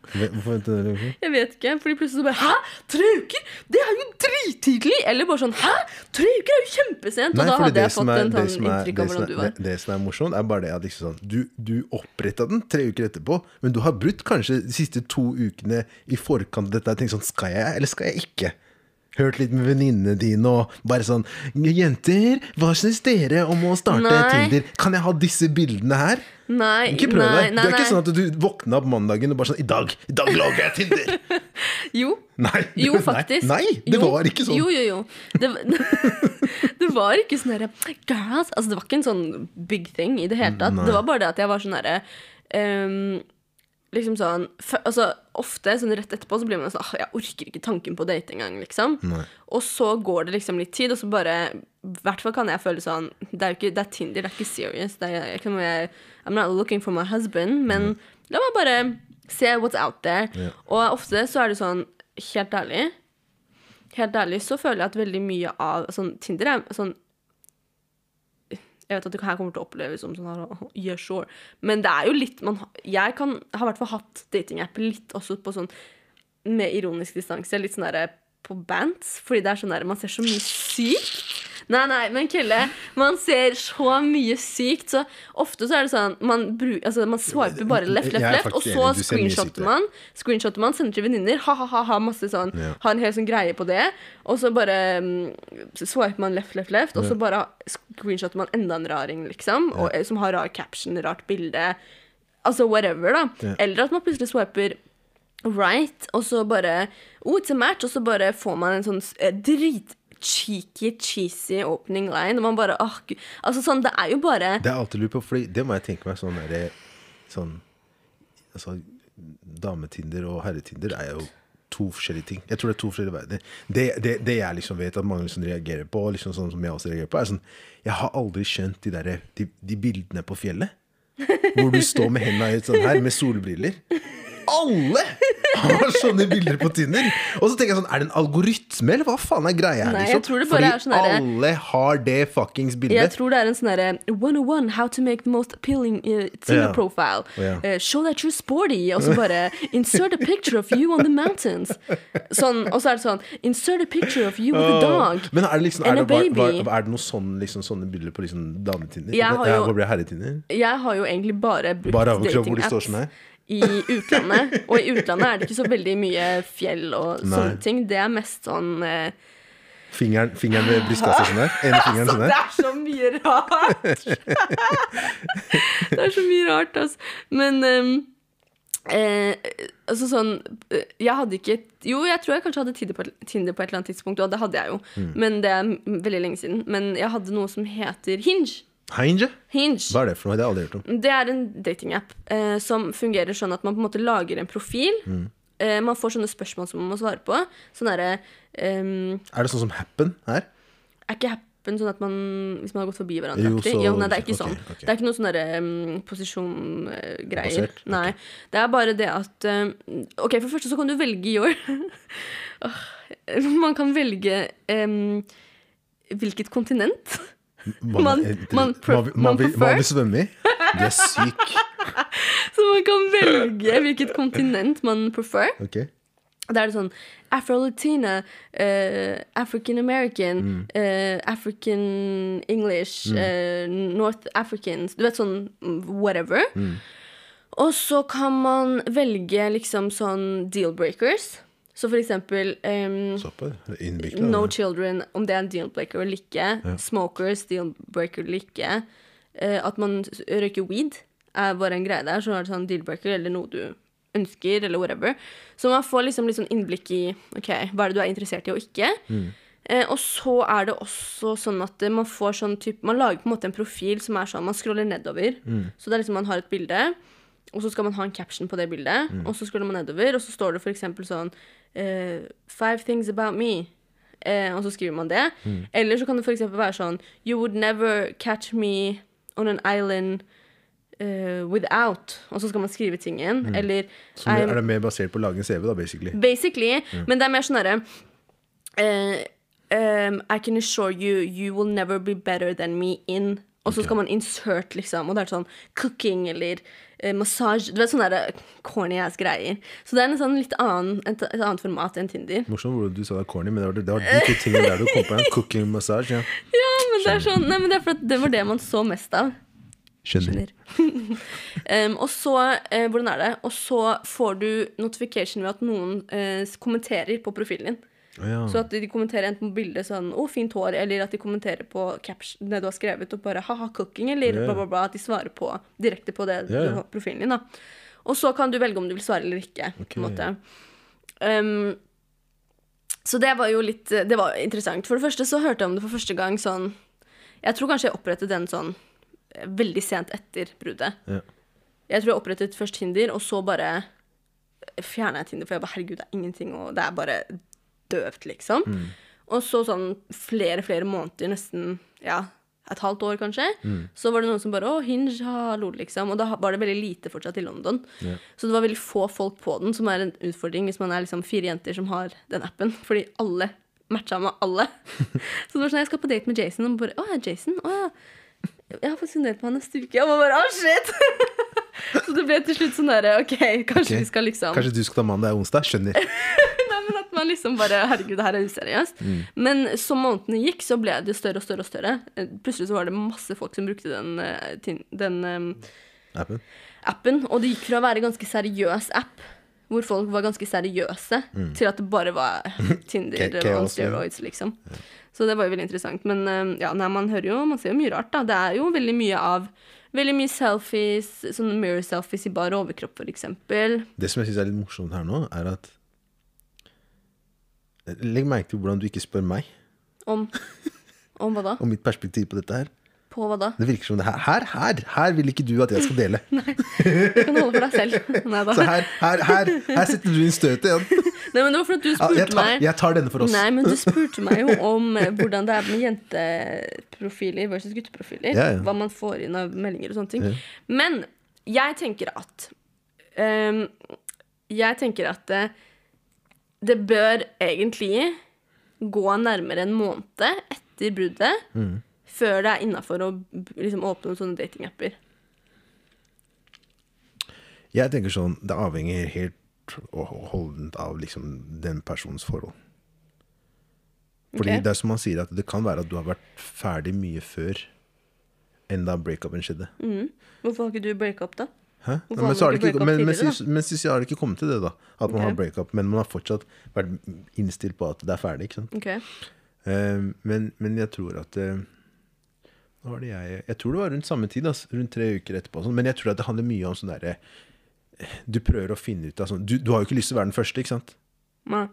Hvorfor venter du? Jeg vet ikke. Fordi plutselig så bare Hæ? Tre uker? Det er jo drittidlig! Eller bare sånn Hæ? Tre uker er jo kjempesent! Og da hadde jeg fått er- en sånn inntrykk av hvordan du var. Det, det som er morsomt, er bare det at liksom sånn, du, du oppretta den tre uker etterpå, men du har brutt kanskje de siste to ukene i forkant av dette og tenkt sånn Skal jeg, eller skal jeg ikke? Hørt litt med venninnene dine og bare sånn Jenter, hva syns dere om å starte Nei. Tinder? Kan jeg ha disse bildene her? Nei, Ikke prøv nei, deg. nei, det er ikke nei. sånn at du våkna opp mandagen og bare sånn I dag, i dag lager jeg Tinder! Jo. Nei, Jo, faktisk. Nei, det Jo. var ikke sånn. Jo, jo, jo. Det, var- det var ikke sånn herre Girls Altså, det var ikke en sånn big thing i det hele tatt. Nei. Det var bare det at jeg var sånn herre ehm, Liksom sånn Altså, ofte sånn rett etterpå så blir man sånn ah, Jeg orker ikke tanken på å date engang, liksom. Nei. Og så går det liksom litt tid, og så bare I hvert fall kan jeg føle sånn Det er jo ikke Det er Tinder, det er ikke serious. Det er jeg, jeg I'm not looking for my husband, men la meg bare se what's out there. Yeah. Og ofte så er det sånn, helt ærlig Helt ærlig så føler jeg at veldig mye av sånn Tinder er sånn jeg vet at det her kommer til å oppleves som sånn her, yeah, sure. Men det er jo litt man, Jeg kan, har i hvert fall hatt datingapper litt også på sånn med ironisk distanse. Litt sånn derre på bands. Fordi det er sånn der, man ser så mye sykt. Nei, nei, men Kelle, man ser så mye sykt. Så ofte så er det sånn Man, bru, altså, man swiper bare left, left, left, og så screenshotter man. Screenshotter man, sender til venninner. Ha-ha-ha, masse sånn. Ja. Har en hel sånn greie på det. Og så bare um, swiper man left, left, left, og så bare screenshotter man enda en raring, liksom. Og, eh, som har rar caption, rart bilde. Altså whatever, da. Eller at man plutselig swiper right, og så bare Oh, it's a match, og så bare får man en sånn eh, dritcheeky, cheesy opening line. Og man bare åh, gud. Altså sånn, det er jo bare Det er alltid lurt på, fordi det må jeg tenke meg sånn derre Sånn Altså, dametinder og herretinder er jo to forskjellige ting. Jeg tror det er to forskjellige verdener. Det, det, det jeg liksom vet at mange liksom reagerer på, liksom sånn som jeg også reagerer på, er sånn Jeg har aldri skjønt de, der, de, de bildene på fjellet. Hvor du står med hendene ut sånn her, med solbriller. Alle har sånne bilder på Tinder! Og så tenker jeg sånn, er det en algoritme, eller hva faen er greia her? Nei, jeg liksom? tror det bare Fordi er sånn alle har det fuckings Jeg tror det er en sånn derre 101 How to make the most appealing uh, Tinder Ja. profile. Ja. Uh, show that you're sporty. Og så bare Insert a picture of you on the mountains. Sånn, og så er det sånn Insert a picture of you with a dog. Men er det, liksom, er, And a det, var, var, baby. er det noe sånn, liksom, sånne bilder på liksom dametinder? Jeg har jo- Hvor blir det herretinder? Jeg har jo egentlig bare brukt Bare overkropp hvor de står datingapps sånn her? I utlandet. Og i utlandet er det ikke så veldig mye fjell og Nei. sånne ting. Det er mest sånn eh, Fingeren, fingeren ved brystkassa sånn der? Fingeren sånn Det er så mye rart! det er så mye rart, altså. Men ehm, eh, altså sånn eh, Jeg hadde ikke Jo, jeg tror jeg kanskje hadde Tinder på, Tinder på et eller annet tidspunkt, og det hadde jeg jo. Mm. Men det er veldig lenge siden. Men jeg hadde noe som heter Hinge. Hinge? Hinge. Hva er det for noe? Det har jeg aldri hørt om. Det er en datingapp eh, som fungerer sånn at man på en måte lager en profil. Mm. Eh, man får sånne spørsmål som man må svare på. Sånn derre ehm, Er det sånn som Happen her? Er ikke Happen sånn at man Hvis man har gått forbi hverandre. Jo, så- jo, nei, det er ikke okay, sånn. Okay. Det er ikke noe sånn derre um, posisjongreier. Basert? Nei. Det er bare det at um, Ok, for det første så kan du velge your Man kan velge um, hvilket kontinent. Man- man man, man vil, man vil svømme i? Du er syk. Så man kan velge hvilket kontinent man prefer. Okay. Da er det sånn Afro-Latina, uh, African American, eh, African English, eh, North Africans Du vet sånn mm, whatever. Og så kan man velge liksom sånn deal-breakers. Så for eksempel um, innvikla. No children, om det er en deal-breaker eller ikke. Smokers, deal-breaker eller ikke. Uh, at man røyker weed, er bare en greie der. Så er det sånn deal-breaker eller noe du ønsker, eller whatever. Så man får liksom litt sånn innblikk i ok, hva er det du er interessert i og ikke. Eh, og så er det også sånn at eh, man får sånn type Man lager på en måte en profil som er sånn Man scroller nedover. Så det er liksom man har et bilde, og så skal man ha en caption på det bildet. Og så scroller man nedover, og så står det eksempel sånn uh, Five things about me. Uh, og så skriver man det. Eller så kan det eksempel være sånn You would never catch me on an island uh, without. Og så skal man skrive tingen. Eller Så I'm- er det mer basert på å lage en CV, da, basically? Basically. Men det er mer sånn herre um, I can assure you you will never be better than me in Og så skal man insert, liksom. Og det er sånn cooking eller eh, massage Du vet sånne der corny ass greier. Så det er en sånn litt annen, et, et annet format enn Tinder. Morsomt hvordan du sa det er corny, men det var, det var de to tingene der du kom på. En cooking massage, ja. Ja, men det er sånn Nei, men det er for at det var det man så mest av. Skjønner. um, og så eh, Hvordan er det? Og så får du notification ved at noen eh, kommenterer på profilen din. Ja. Så at de kommenterer enten på bildet sånn 'Å, fint hår', eller at de kommenterer på caption, det du har skrevet, og bare 'ha-ha, cooking', eller yeah. bla, bla, bla. At de svarer på direkte på det har- profilen din, da. Og så kan du velge om du vil svare eller ikke, på en måte. Um, så det var jo litt Det var interessant. For det første så hørte jeg om det for første gang sånn Jeg tror kanskje jeg opprettet den sånn veldig sent etter bruddet. Yeah. Jeg tror jeg opprettet først Tinder, og så bare fjerna jeg Tinder, for jeg bare herregud, det er ingenting, og det er bare døvt, liksom. Og så sånn flere, flere måneder, nesten ja, et halvt år kanskje, så var det noen som bare 'Å, Hinge, hallo', liksom. Og da var det veldig lite fortsatt i London. Ja. Så det var veldig få folk på den, som er en utfordring hvis man er liksom fire jenter som har den appen. Fordi alle matcha med alle. så det var sånn, jeg skal på date med Jason, og bare 'Å, ja, Jason? Å ja'. Jeg har faktisk en date på han neste uke. Og man bare 'Å, shit'! så det ble til slutt sånn derre OK, kanskje okay. vi skal liksom Kanskje du skal ta mandag og onsdag? Skjønner. Men at man liksom bare Herregud, det her er useriøst. Men som månedene gikk, så ble det større og større og større. Eh, Plutselig så var det masse folk som brukte den, eh, den eh, Appen. appen. Og det gikk fra å være ganske seriøs app, hvor folk var ganske seriøse, til at det bare var Tinder og steroids, liksom. ja. Så det var jo veldig interessant. Men eh, ja, nei, man hører jo Man ser jo mye rart, da. Det er jo veldig mye av Veldig mye selfies, sånne mirror selfies i bar overkropp, eksempel. Det som jeg syns er litt morsomt her nå, er at Legg merke til hvordan du ikke spør meg Om Om hva da? om mitt perspektiv på dette her. På hva da? Det virker som det her, her, her, her vil ikke du at jeg skal dele. Nei, Du kan holde for deg selv. Nei da. Så her, her, her, her setter du inn støtet igjen. Nei, men det var fordi du spurte Ja, jeg, tar, meg jeg tar denne for oss. Nei, men du spurte meg jo om eh, hvordan det er med jenteprofiler versus gutteprofiler. Ja, ja. Hva man får inn av meldinger og sånne ting. Men jeg tenker at ehm, Jeg tenker at det, det bør egentlig gå nærmere en måned etter bruddet Mm. før det er innafor å liksom, åpne noen sånne datingapper. Jeg tenker sånn, Det avhenger helt og holdent av liksom den personens forhold. Fordi okay. det er som han sier, at det kan være at du har vært ferdig mye før enn da breakupen skjedde. Mm. Hvorfor har ikke du breakup, da? Hæ? Men, så ikke men, men, men så har det ikke kommet til det, da. At man okay. har breakup. Men man har fortsatt vært innstilt på at det er ferdig. ikke sant? Okay. Uh, men, men jeg tror at uh, var det jeg Jeg tror det var rundt samme tid, altså, rundt tre uker etterpå. Sånn. Men jeg tror at det handler mye om sånn derre Du prøver å finne ut av sånn du, du har jo ikke lyst til å være den første, ikke sant? Nei.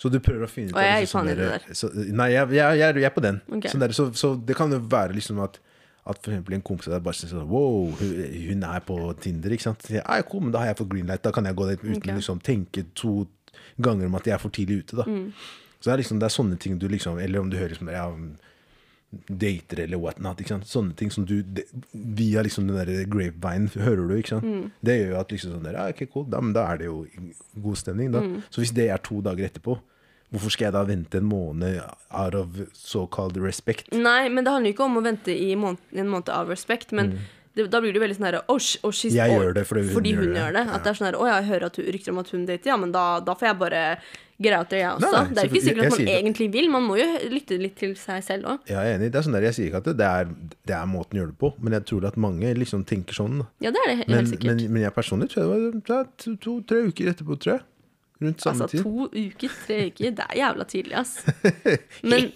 Så du prøver å finne ut Og jeg er faen i det derre- så, Nei, jeg, jeg, jeg, jeg er på den. Okay. Sånn der, så, så det kan jo være liksom at at for eksempel en kompis av deg bare syns sånn Wow, hun, er på Tinder, ikke sant? Jeg, «Ah, cool, men da har jeg fått greenlight. Da kan jeg gå dit uten å okay. liksom tenke to ganger om at jeg er for tidlig ute, da. Mm. Så det er liksom det er sånne ting du liksom Eller om du hører liksom ja, dater eller whatnot. Ikke sant? Sånne ting som du det, Via liksom den der grapevine hører du, ikke sant. Mm. Det gjør jo at liksom sånn der, ja, ok, cool, da, men da er det jo god stemning, da. Mm. Så hvis det er to dager etterpå, hvorfor skal jeg da vente en måned out of so-called respect? Nei, men det handler jo ikke om å vente i måned, en måned av respekt, men det, da blir det jo veldig sånn her oh, oh, Mm. Jeg oh, gjør det fordi hun gjør det. gjør det. At det er sånn her, å, jeg hører at hun rykter om at hun dater, ja, men da, da får jeg bare get out there, jeg også. Nei, nei, det er jo ikke sikkert at man egentlig vil, man må jo lytte litt til seg selv òg. Jeg er enig. Det er sånn der, jeg sier ikke at det, det, er, det er måten å gjøre det på, men jeg tror at mange liksom tenker sånn. Ja, det er det helt Men, sikkert. men, men jeg personlig tror jeg det var det to- to-tre uker etterpå, tror jeg. Rundt samme altså, tid. to uker, tre uker, det er jævla tidlig, ass. Men,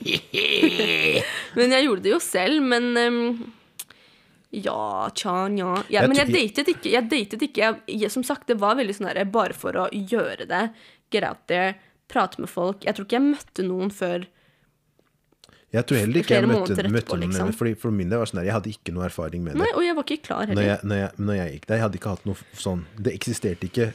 men jeg gjorde det jo selv, men um, ja, tja, nja. Ja, men jeg datet ikke. Jeg datet ikke. Jeg, jeg, som sagt, det var veldig sånn herre bare for å gjøre det. Get out there, prate med folk. Jeg tror ikke jeg møtte noen før Jeg tror heller ikke jeg møtte, etterpå, møtte noen liksom. fordi For min del var sånn der, jeg hadde ikke noe erfaring med det. Nei, og jeg var ikke klar Når jeg, når, jeg, når jeg gikk der, jeg hadde ikke hatt noe sånn Det eksisterte ikke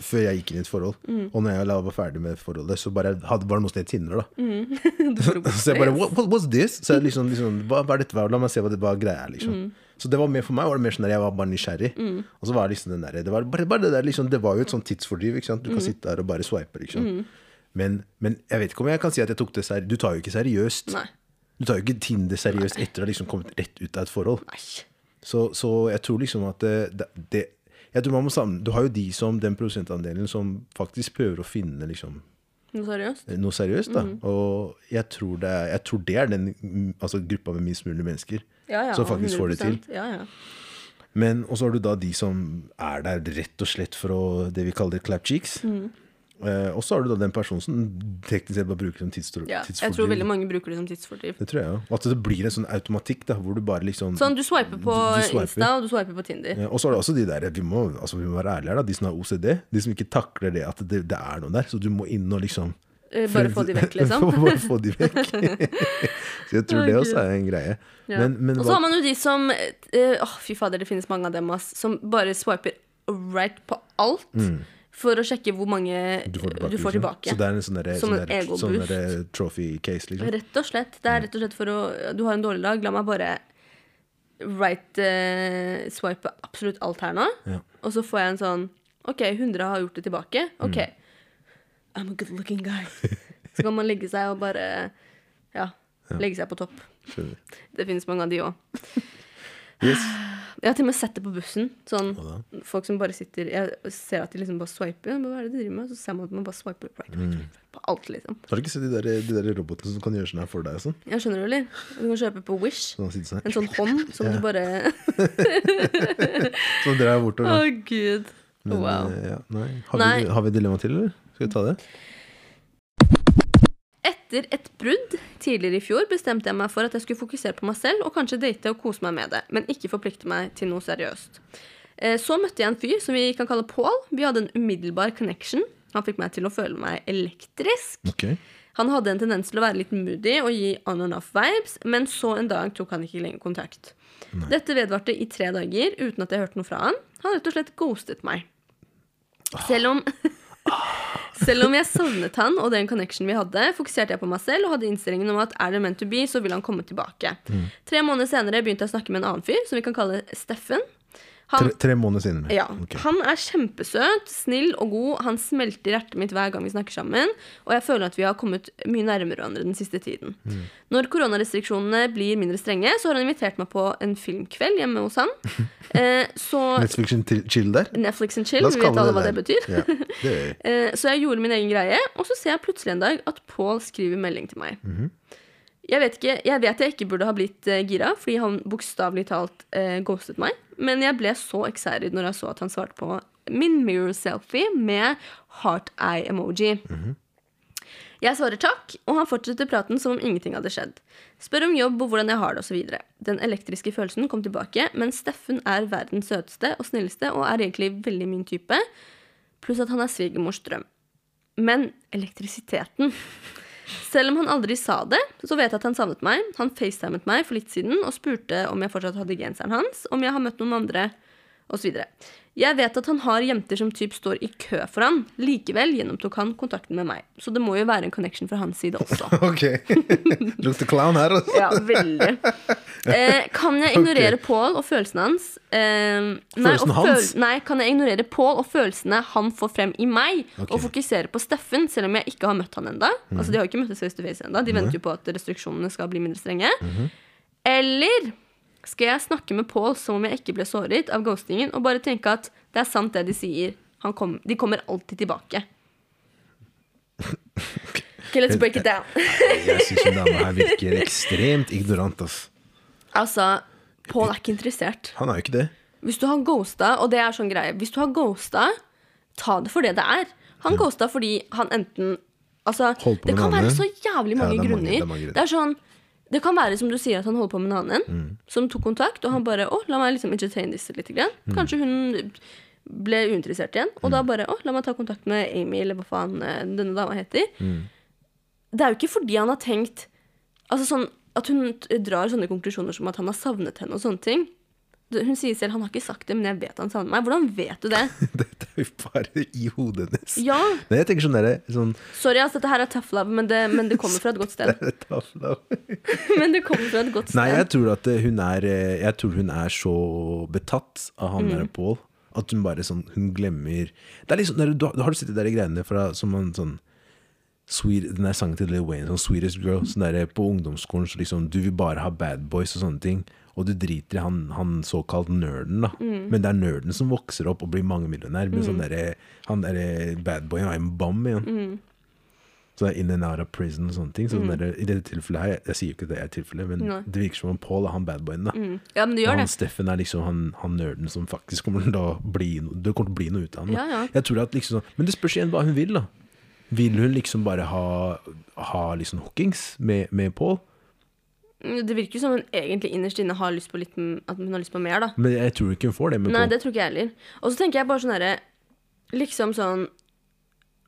før jeg gikk inn i et forhold. Mm. Og når jeg var ferdig med forholdet, så bare hadde, var det noe som het Tinder, da. Mm. så jeg bare what, what, What's this? Så jeg liksom, liksom hva, hva er dette? La meg se hva det var greia er, liksom. Mm. Så det var mer for meg var det mer sånn der jeg var bare nysgjerrig. Og så var det liksom den der, det var bare, bare det der liksom, Det var jo et sånt tidsfordriv. ikke sant? Du Mm. kan sitte der og bare swipe. liksom. Men, men jeg vet ikke om jeg kan si at jeg tok det seriøst. Du tar jo ikke seriøst. Nei. Du tar jo ikke Tinder seriøst etter å ha liksom kommet rett ut av et forhold. Nei. Så, så jeg tror liksom at det, det jeg tror man må sammen, Du har jo de som den prosentandelen som faktisk prøver å finne liksom Noe seriøst? noe seriøst. da Mhm. Og jeg tror, det, er- jeg tror det er den mm, altså, gruppa med minst mulig mennesker Ja, ja. som faktisk får det til. Ja, ja. Men Og så har du da de som er der rett og slett for å det vi kaller clap cheeks. Mhm. Eh, og så har du da den personen som teknisk sett bare bruker som tidsfordriv. ja. Jeg tror veldig mange bruker det som tidsfordriv. Det tror jeg òg. At det blir en sånn automatikk da, hvor du bare liksom Sånn, du swiper på Du- du swiper. Insta, og du swiper på Tinder. Ja, og så er det også de der vi må, altså vi må være ærlige her da, de som har OCD. De som ikke takler det at det, det er noe der. Så du må inn og liksom Eh, Bare få de vekk, liksom. bare få de vekk. så jeg tror det også er en greie. Ja. Men, men og så har man jo de som Å, Åh, fy fader, det finnes mange av dem, ass. Som bare swiper right på alt. For å sjekke hvor mange Mm. du får tilbake. du får liksom. tilbake. Så det er en sånn Som sånn en sånn trophy case, liksom. Rett og slett. Det er rett og slett for å Du har en dårlig dag, la meg bare right uh, swipe absolutt alt her nå. Ja. Og så får jeg en sånn OK, 100 har gjort det tilbake. OK. Mm. I'm a good looking guy. Så kan man legge seg og bare Ja. Legge seg på topp. Skjønner. Det finnes mange av de òg. Yes. Jeg har til og med sett det på bussen. Sånn, folk som bare sitter Jeg ser at de liksom bare swiper. Hva er det de driver med? Så ser man at man bare swiper right, right, right, Mm. på alt, liksom. Har du ikke sett de der, de der robotene som kan gjøre sånn her for deg? og Sånn? Jeg skjønner du, eller? Du kan kjøpe på Wish. Sånn, sånn, En sånn hånd som Ja. du bare Som drar bortover. Å, gud. Men, wow. eh, ja, nei. Har, Nei. Vi, har vi dilemma til, eller? Skal vi ta det? Etter et brudd tidligere i fjor bestemte jeg meg for at jeg skulle fokusere på meg selv og kanskje date og kose meg med det, men ikke forplikte meg til noe seriøst. Eh, Så møtte jeg en fyr som vi kan kalle Paul. Vi hadde en umiddelbar connection. Han fikk meg til å føle meg elektrisk. Okay. Han hadde en tendens til å være litt moody og gi on and off vibes, men så en dag tok han ikke lenger kontakt. Dette vedvarte i tre dager uten at jeg hørte noe fra han. Han rett og slett ghostet meg. Selv om Selv om jeg savnet han og den connection vi hadde, fokuserte jeg på meg selv og hadde innstillingen om at er det meant to be, så vil han komme tilbake. Tre måneder senere begynte jeg å snakke med en annen fyr, som vi kan kalle Steffen. Han, Tre, tre måneder siden. ja, Okay. Han er kjempesøt, snill og god. Han smelter hjertet mitt hver gang vi snakker sammen. Og jeg føler at vi har kommet mye nærmere hverandre den siste tiden. Mm. Når koronarestriksjonene blir mindre strenge, så har han invitert meg på en filmkveld hjemme hos han. Eh, så Netflix and chill- der? Netflix and chill, vi vet alle hva det betyr. Ja, det. Eh, Så jeg gjorde min egen greie, og så ser jeg plutselig en dag at Paul skriver melding til meg. Mhm. Jeg, vet ikke, jeg vet jeg ikke burde ha blitt eh, gira, fordi han bokstavelig talt eh, ghostet meg. Men jeg ble så excited når jeg så at han svarte på min mirror selfie med heart eye emoji. Mhm. Jeg svarer takk, og han fortsetter praten som om ingenting hadde skjedd. Spør om jobb og hvordan jeg har det osv. Den elektriske følelsen kom tilbake, men Steffen er verdens søteste og snilleste og er egentlig veldig min type. Pluss at han er svigermors drøm. Men elektrisiteten Selv om han aldri sa det, så vet jeg at han savnet meg. Han facetimet meg for litt siden og spurte om jeg fortsatt hadde genseren hans, om jeg har møtt noen andre, osv. Jeg vet at han har jenter som typ står i kø for han. Likevel gjennomtok han kontakten med meg. Så det må jo være en connection fra hans side også. Ok. Lukter clown her, altså. Ja, veldig. Eh, kan jeg ignorere okay. Paul og følelsene hans? Eh, nei, Følelsene og hans? nei, kan jeg ignorere Paul og følelsene han får frem i meg, okay. og fokusere på Steffen, selv om jeg ikke har møtt han enda mm. Altså, de har ikke møttes face to face ennå. De venter jo på at restriksjonene skal bli mindre strenge. Mhm. Eller skal jeg snakke med Paul som om jeg ikke ble såret av ghostingen, og bare tenke at det er sant det de sier. Han kom, de kommer alltid tilbake. Ok, let's break it down. Jeg syns hun dama her virker ekstremt ignorant, ass. Altså, Paul er ikke interessert. Han er jo ikke det. Hvis du har ghosta, og det er sånn greie Hvis du har ghosta, ta det for det det er. Han ghosta fordi han enten Altså, det kan være så jævlig Ja, mange det er mange- grunner. det er mange grunner. Det er sånn Det kan være som du sier at han holder på med en annen Mm. som tok kontakt, og han bare Å, la meg liksom entertain disse litt. Grann. Mm. Kanskje hun ble uinteressert igjen, og da bare Å, la meg ta kontakt med Amy, eller hva faen eh, denne dama heter. Mm. Det er jo ikke fordi han har tenkt Altså sånn at hun drar sånne konklusjoner som at han har savnet henne og sånne ting. Det- Hun sier selv han har ikke sagt det, men jeg vet han savner meg. Hvordan vet du det? Dette er jo bare i hodet hennes. Ja, Nei, jeg tenker sånn der, sånn, sorry, altså, dette her er tough love, men det, men det kommer fra et godt sted. Men det kommer fra et godt sted. Nei, jeg tror at eh, hun er eh, Jeg tror hun er så betatt av han Mm. der Paul at hun bare sånn Hun glemmer Det er liksom der, du, har- du sett de i greiene fra som en sånn Sweet, den der sangen til Lil Wayne, sånn Sweetest Girl, sånn der på ungdomsskolen, så liksom Du vil bare ha bad boys og sånne ting. Og du driter i han, han såkalt nerden, da. Mm. Men det er nerden som vokser opp og blir mangemillionær. Men sånn derre Han derre bad boyen er en bam igjen. Mm. Så det er in and out of prison og sånne ting. Så sånn der, I dette tilfellet her, jeg, jeg sier jo ikke det er tilfellet, men Nei. det virker som om Paul er han badboyen, da. Mm. Ja, men det Og han det. Steffen er liksom han, han nerden som faktisk kommer til å bli Det kommer til å bli noe ut av han. Ja, ja. Jeg tror at liksom Men det spørs igjen hva hun vil, da. Vil hun liksom bare ha, ha liksom hookings med, med Paul? Mm, Det virker jo som hun egentlig innerst inne har lyst på litt At hun har lyst på mer, da. Men jeg tror ikke hun får det med Nei, Paul. det tror ikke jeg heller. Og så tenker jeg bare sånn herre Liksom sånn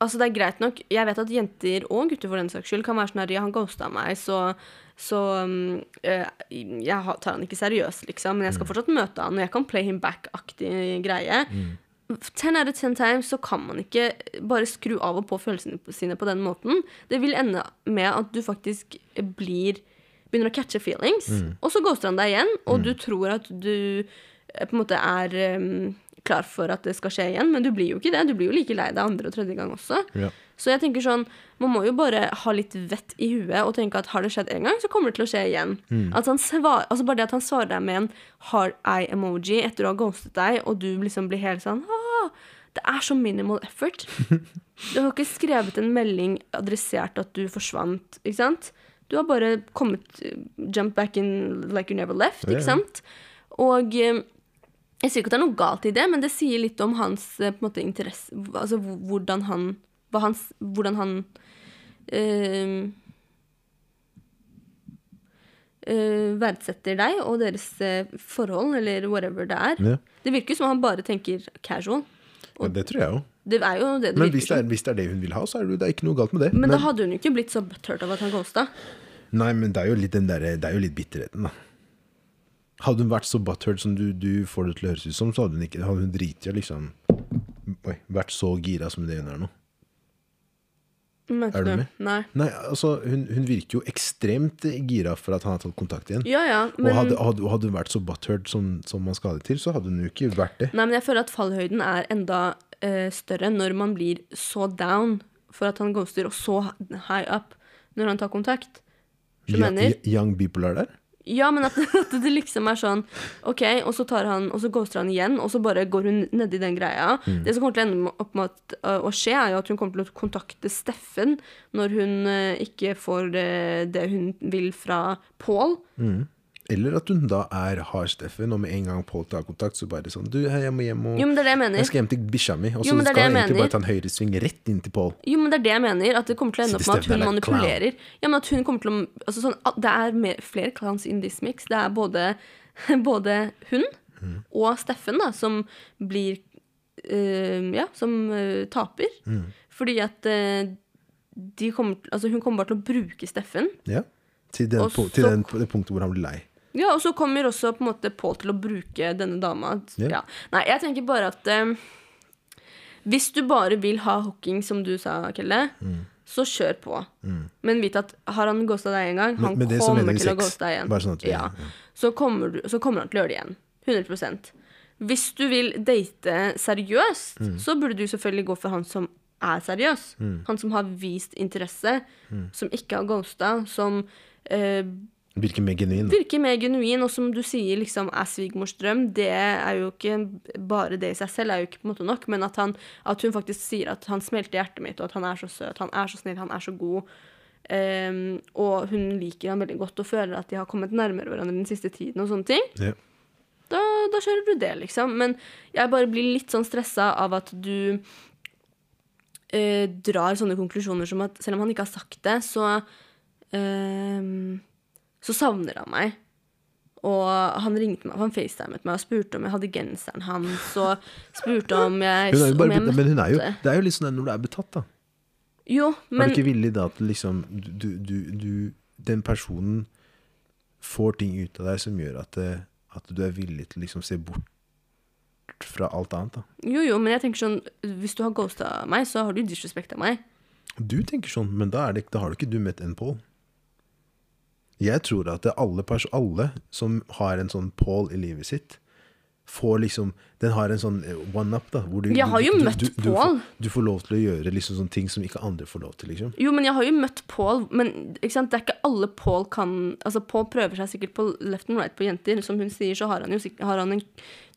Altså, det er greit nok Jeg vet at jenter, og gutter for den saks skyld, kan være sånn her Ja, han ghosta meg, så så um, jeg tar han ikke seriøst, liksom, men jeg Mm. skal fortsatt møte han, og jeg kan play him back-aktig greie. Mm. Ten out of ten times så kan man ikke bare skru av og på følelsene sine på den måten. Det vil ende med at du faktisk blir begynner å catche feelings, Mm. og så ghoster han deg igjen, og du tror at du eh, på en måte er um, klar for at det skal skje igjen, men du blir jo ikke det. Du blir jo like lei deg andre og tredje gang også. Ja. Så jeg tenker sånn, man må jo bare ha litt vett i huet og tenke at har det skjedd en gang, så kommer det til å skje igjen. Mm. Svar, altså bare det at han svarer deg med en hard eye-emoji etter å ha ghostet deg, og du liksom blir helt sånn ah, Det er så minimal effort. Du har ikke skrevet en melding adressert at du forsvant, ikke sant? Du har bare kommet Jump back in like you never left, ikke sant? Og eh, jeg sier ikke at det er noe galt i det, men det sier litt om hans eh, måte interesse Altså hvordan han hans, Hvordan han øh, øh, verdsetter deg og deres eh, forhold, eller whatever det er. Ja. Det virker som han bare tenker casual. Ja, det tror jeg òg. Det er jo det det Men virker hvis det, er, hvis det er det hun vil ha, så er det, det er ikke noe galt med det. Men da hadde hun jo ikke blitt så butthurt av at han ghosta. Nei, men det er jo litt, den der, det er jo litt bitterheten, da. Hadde hun vært så butthurt som du, du får det til å høres ut som, så hadde hun ikke Hadde hun driti i liksom Oi, vært så gira som det hun er nå. Er du med? Nei. Nei, altså, hun, hun virker jo ekstremt gira for at han har tatt kontakt igjen. Ja, ja, men, Og hadde, hadde, hadde hun vært så butthurt som, som man skal ha det til, så hadde hun jo ikke vært det. nei, men jeg føler at fallhøyden er enda uh, større når man blir så down for at han ghoster, og så high up når han tar kontakt. Du Ja- mener? Young people er der. Ja, men at, at det liksom er sånn OK, og så tar han Og så ghoster han igjen, og så bare går hun nedi den greia. Mm. Det som kommer til å ende opp med at, uh, å skje, er jo at hun kommer til å kontakte Steffen når hun uh, ikke får uh, det hun vil fra Paul. Eller at hun da er har Steffen, og med en gang Paul tar kontakt, så bare sånn Du, jeg må hjem og Jo, men det det jeg. Jeg skal hjem til bikkja mi. Og så skal jeg egentlig bare ta en høyresving rett inn til Paul. Jo, men det er det jeg mener. At det kommer til å ende opp med at hun er manipulerer. Ja, men at hun kommer til å altså sånn, Det er mer, flere clowns in this mix. Det er både, både hun Mm. og Steffen da, som blir øh, Ja, som øh, taper. Mm. Fordi at øh, de kommer, altså hun kommer bare til å bruke Steffen. Ja. Til, den, po- til den, det punktet hvor han blir lei. Ja, og så kommer også på en måte Paul til å bruke denne dama. Yeah. Ja. Nei, jeg tenker bare at um, hvis du bare vil ha hooking, som du sa, Kelle, Mm. så kjør på. Men vit at har han ghosta deg en gang, han med det kommer til til å ghoste deg igjen. Sånn vi- ja. ja. Så, kommer du, så kommer han til å gjøre det igjen. 100 Hvis du vil date seriøst, Mm. så burde du selvfølgelig gå for han som er seriøs. Mm. Han som har vist interesse, som ikke har ghosta, som eh, Virker mer genuin. da. virker mer genuin, og som du sier liksom er svigmors drøm, det er jo ikke bare det i seg selv, er jo ikke på en måte nok, men at, han, at hun faktisk sier at han smelter hjertet mitt, og at han er så søt, han er så snill, han er så god. Um, og hun liker han veldig godt og føler at de har kommet nærmere hverandre den siste tiden. og sånne ting Ja. da, da kjører du det, liksom. Men jeg bare blir litt sånn stressa av at du uh, drar sånne konklusjoner som at selv om han ikke har sagt det, så eh, Så savner han meg. Og han ringte meg, han facetimet meg og spurte om jeg hadde genseren hans, og spurte om jeg, Hun er jo om bare, jeg men hun er jo, det er jo litt sånn når du er betatt, da. Jo, men er du ikke villig da til liksom du, du, du, Den personen får ting ut av deg som gjør at, det, at du er villig til å liksom se bort fra alt annet. da. Jo, jo, men jeg tenker sånn Hvis du har ghosta meg, så har du disrespekta meg. Du tenker sånn, men da, er det, da har du ikke du møtt en Paul. Jeg tror at alle, pers alle som har en sånn Paul i livet sitt, får liksom Den har en sånn one-up, da. Du, Jeg har jo du, møtt du, Paul. får, du får lov til å gjøre liksom sånne ting som ikke andre får lov til, liksom. Jo, men jeg har jo møtt Paul, men det er ikke alle Paul kan Altså, Paul prøver seg sikkert på left and right på jenter. Som hun sier, så har han jo har han en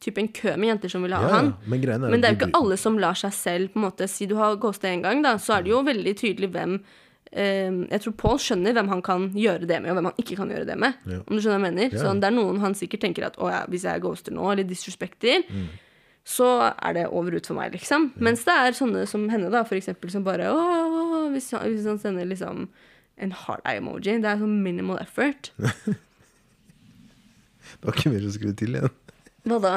type en kø med jenter som vil ha Ja, ja, han. men er Men det er jo ikke alle som lar seg selv på en måte Si du har ghosta en gang, da, så er det jo veldig tydelig hvem eh, Jeg tror Paul skjønner hvem han kan gjøre det med, og hvem han ikke kan gjøre det med. Ja. Om du skjønner hva jeg mener? Ja. Så det er noen han sikkert tenker at ja, hvis jeg ghoster nå, eller disrespekter, Mm. så er det over ut for meg, liksom. Mens det er sånne som henne, da, for eksempel, som bare å, å, å, hvis, han, hvis han sender liksom en heart eye-emoji, det er sånn minimal effort. Det var ikke mer som skulle til igjen. Hva da?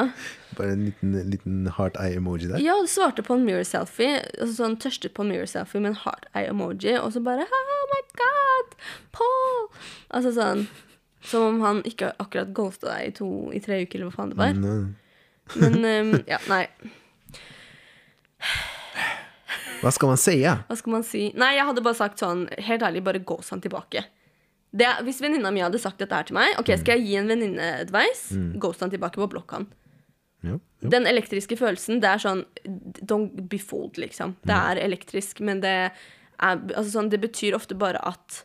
Bare en liten, liten heart eye-emoji der. Ja, du svarte på en mirror selfie, altså sånn tørstet på en mirror selfie med en heart eye-emoji, og så bare Oh my god, Paul! Altså sånn Som om han ikke akkurat ghosta deg i, to, i tre uker, eller hva faen det var. Men, Men um, ja, nei. hva skal man si? Ja? Hva skal man si? Nei, jeg hadde bare sagt sånn, helt ærlig, bare ghost han tilbake. Det, hvis venninna mi hadde sagt dette her til meg, ok, skal jeg gi en venninne advice? Ghost han tilbake på blokka. Ja. ja. Den elektriske følelsen, det er sånn Don't be fooled, liksom. Det er elektrisk, men det er Altså sånn, det betyr ofte bare at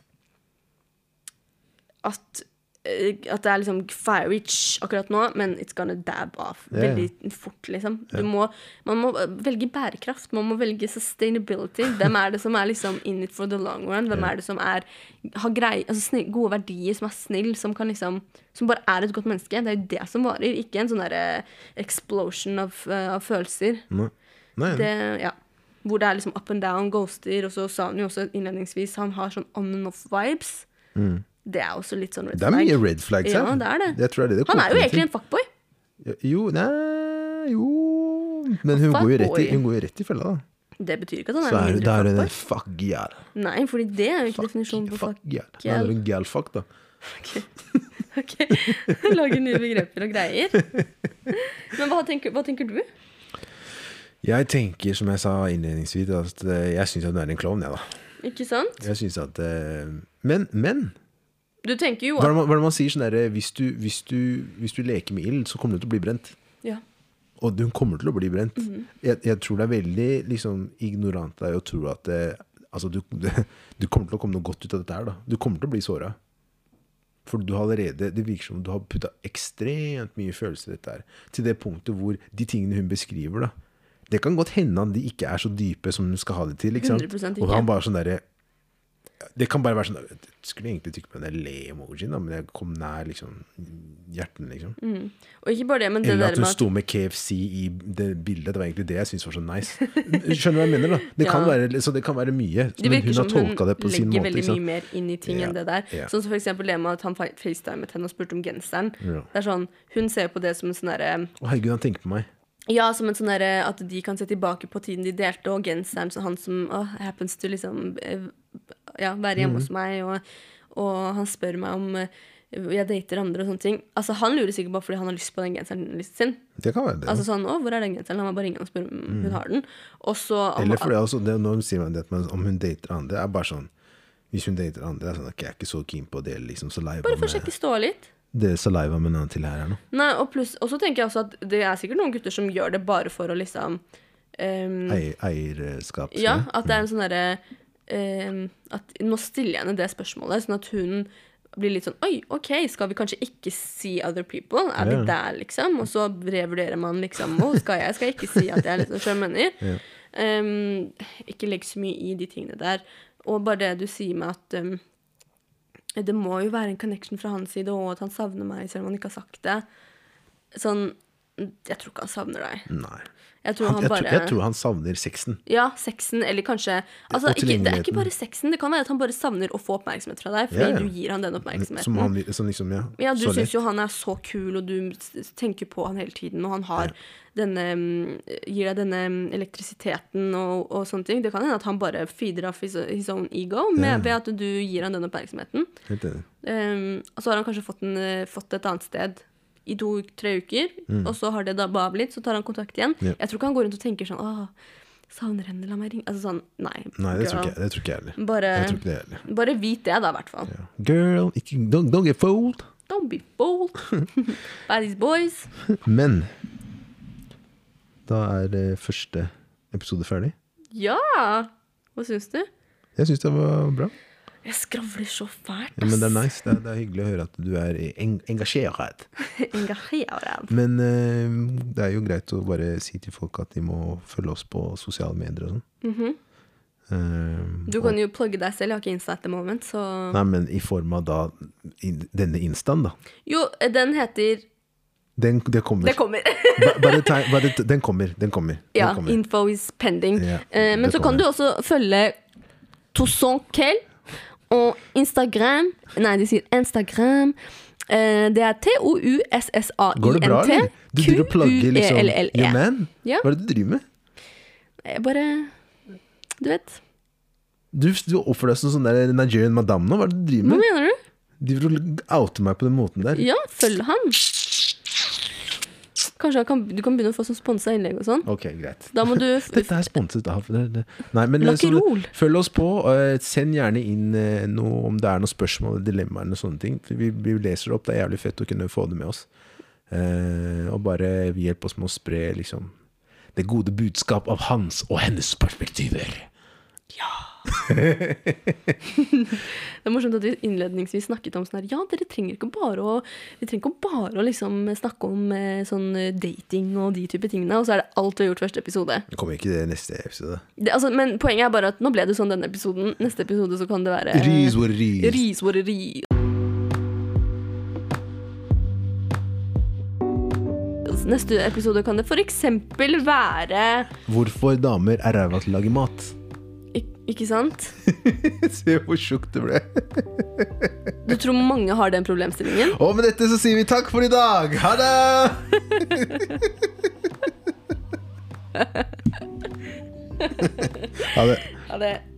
At at det er liksom fiery tsh akkurat nå, men it's gonna dab off ja. veldig fort, liksom. Du må, man må velge bærekraft, man må velge sustainability. Hvem er det som er liksom in it for the long run? Hvem er det som er, har grei, altså snill, gode verdier, som er snill, som kan liksom Som bare er et godt menneske? Det er jo det som varer, ikke en sånn derre explosion av, uh, av følelser. Nei. Nei, Det, ja. Hvor det er liksom up and down, ghoster, og så sa han jo også innledningsvis han har sånn on and off vibes. Det er også litt sånn red Det er flag. mye red flags Ja, det er det. Jeg tror det er det det Han er jo egentlig til. en fuckboy. Jo, nei, jo Men hun går jo rett i, Fuckboy. hun går jo rett i fella, da. Det betyr ikke at han er er, mindre da er hun en fuckboy. fuck girl. Nei, fordi det er jo ikke definisjonen på Fuck fuck. girl. Da det er hun girl fuck, da. Ok, Lager nye begreper og greier. Men hva tenker, hva tenker du? Jeg tenker, som jeg sa innledningsvis, at eh, jeg syns hun er en klovn, jeg, da. Ikke sant? Jeg synes at eh, Men, men Du tenker jo Hva er det man, hva er det man sier sånn derre hvis, du- hvis, hvis du leker med ild, så kommer du til å bli brent. ja. Og hun kommer til å bli brent. Mhm. jeg, jeg tror det er veldig liksom, ignorant av deg å tro at det, altså, du, du kommer til å komme noe godt ut av dette her. Da. Du kommer til å bli såra. For du har allerede Det virker som du har putta ekstremt mye følelser i dette her. Til det punktet hvor de tingene hun beskriver, da Det kan godt hende at de ikke er så dype som hun skal ha det til. Ikke sant? 100% Og han bare sånn derre Det kan bare være sånn Jeg skulle egentlig trykke på den le-emojien, men jeg kom nær liksom hjertene, liksom. Og ikke bare det, men det Eller at hun sto med KFC i det bildet. Det var egentlig det jeg syntes var så nice. Skjønner du hva jeg mener? da? Det kan være, så det kan være mye. Det Men hun har tolka det på sin legger måte. hun Ikke veldig mye mer inn i ting Ja, enn det der. ja. Sånn som for eksempel det med at han fa- facetimet henne og spurte om genseren. Ja. Det er sånn, Hun ser på det som en sånn derre Å herregud, han tenker på meg. Ja, som en sånn der, at de kan se tilbake på tiden de delte, og genseren så han som oh, happens to liksom eh, ja, være hjemme mm. hos meg, og, og han spør meg om jeg dater andre og sånne ting. Altså Han lurer sikkert bare fordi han har lyst på den genseren sin. Det kan være det. Altså sånn, å, hvor er den genseren? La meg bare ringe og spørre om hun har den. Og så Eller fordi også, det, når sier meg det om hun dater andre, er bare sånn Hvis hun dater andre, er sånn okay, jeg er ikke så keen på det. liksom så lei Bare for å sjekke ståa litt. Dele saliva med denne annen til her nå. Nei, og pluss, og så tenker jeg også at det er sikkert noen gutter som gjør det bare for å liksom um, Eier, eierskap. Ja, at det er en sånn derre um, at Nå stiller jeg henne det spørsmålet, sånn at hun blir litt sånn Oi, OK, skal vi kanskje ikke si other people? Er vi Ja. der, liksom? Og så revurderer man liksom Å, skal jeg? Skal jeg ikke si at jeg er liksom sjømenner? Ja. Um, ikke legg så mye i de tingene der. Og bare det du sier med at ehm, det må jo være en connection fra hans side, og at han savner meg, selv om han ikke har sagt det. Sånn Jeg tror ikke han savner deg. Nei. Jeg tror Han, han, jeg, bare tror, jeg tror han savner sexen. Ja, sexen, eller kanskje altså, ikke, Det er ikke bare sexen, det kan være at han bare savner å få oppmerksomhet fra deg, fordi Ja, ja. du gir han den Som oppmerksomheten. han som liksom, ja, Ja, du syns jo han er så kul, og du tenker på han hele tiden, og han har denne mm, Gir deg denne mm, elektrisiteten og, og sånne ting. Det kan hende at han bare feeder off his, his own ego med, ved at du gir han den oppmerksomheten. Helt enig. Um, og så har han kanskje fått, en, eh, fått et annet sted i to-tre uker, og så har det dabba av litt, så tar han kontakt igjen. Mm. Ja. Jeg tror ikke han går rundt og tenker sånn Åh, savner henne, la meg ringe Altså sånn, nei. Nei, det tror jeg, det tror ikke jeg heller. Bare, Jeg bare vit det, da, i hvert fall. Ja. Girl, ikke, don't, don't get fooled. Don't be fooled. Baddies boys. Men da er eh, første episode ferdig. Ja! Hva syns du? Jeg syns det var bra. Jeg skravler så fælt, Ja, men det er nice. Det er, det er hyggelig å høre at du er eng engasjert. Engasjeret. Men eh, det er jo greit å bare si til folk at de må følge oss på sosiale medier og sånn. Eh, Mhm. Du kan jo plugge deg selv, jeg har ikke Insta at the moment, så Nei, men i form av da in, denne instaen, da. Jo, den heter Den, det kommer. Det kommer. Ba- bare tegn- bare den kommer. Den kommer. Den ja, kommer. info is pending. Ja, Eh, men så så kan du også følge Toussaint og Instagram Nei, de sier Instagram. Uh, det er Går det bra, eller? Du driver og plugger liksom Q-U-E-L-L-E. Your man? Ja. Hva er det du driver med? Jeg bare Du vet. Du, du oppfører deg som sånn der Nigerian madame nå. Hva er det du driver med? Hva mener du? Du vil oute meg på den måten der. Ja, følg han. Kanskje kan, du kan begynne å få sånn sponsa innlegg og sånn. Ok, greit. Da må du Dette er sponset av det, det. Nei, men eh, så, Lakkerol. følg oss på. Uh, send gjerne inn uh, noe, om det er noen spørsmål eller dilemmaer eller sånne ting. Vi, vi leser det opp. Det er jævlig fett å kunne få det med oss. Uh, og bare hjelp oss med å spre liksom det gode budskap av hans og hennes perspektiver. Det er morsomt at vi innledningsvis snakket om sånn her Ja, dere trenger ikke bare å Vi trenger ikke bare å liksom snakke om eh, sånn eh, dating og de type tingene, og så er det alt vi har gjort første episode. Det kommer ikke det neste episode. Det, altså, men poenget er bare at nå ble det sånn denne episoden. Neste episode så kan det være Ris hvor ris. Ris hvor ris. Neste episode kan det f.eks. være Hvorfor damer er ræva til å lage mat. Ik Ikke sant? Se hvor tjukt det ble. Du tror mange har den problemstillingen? Og med dette så sier vi takk for i dag. Ha det! ha det. Ha det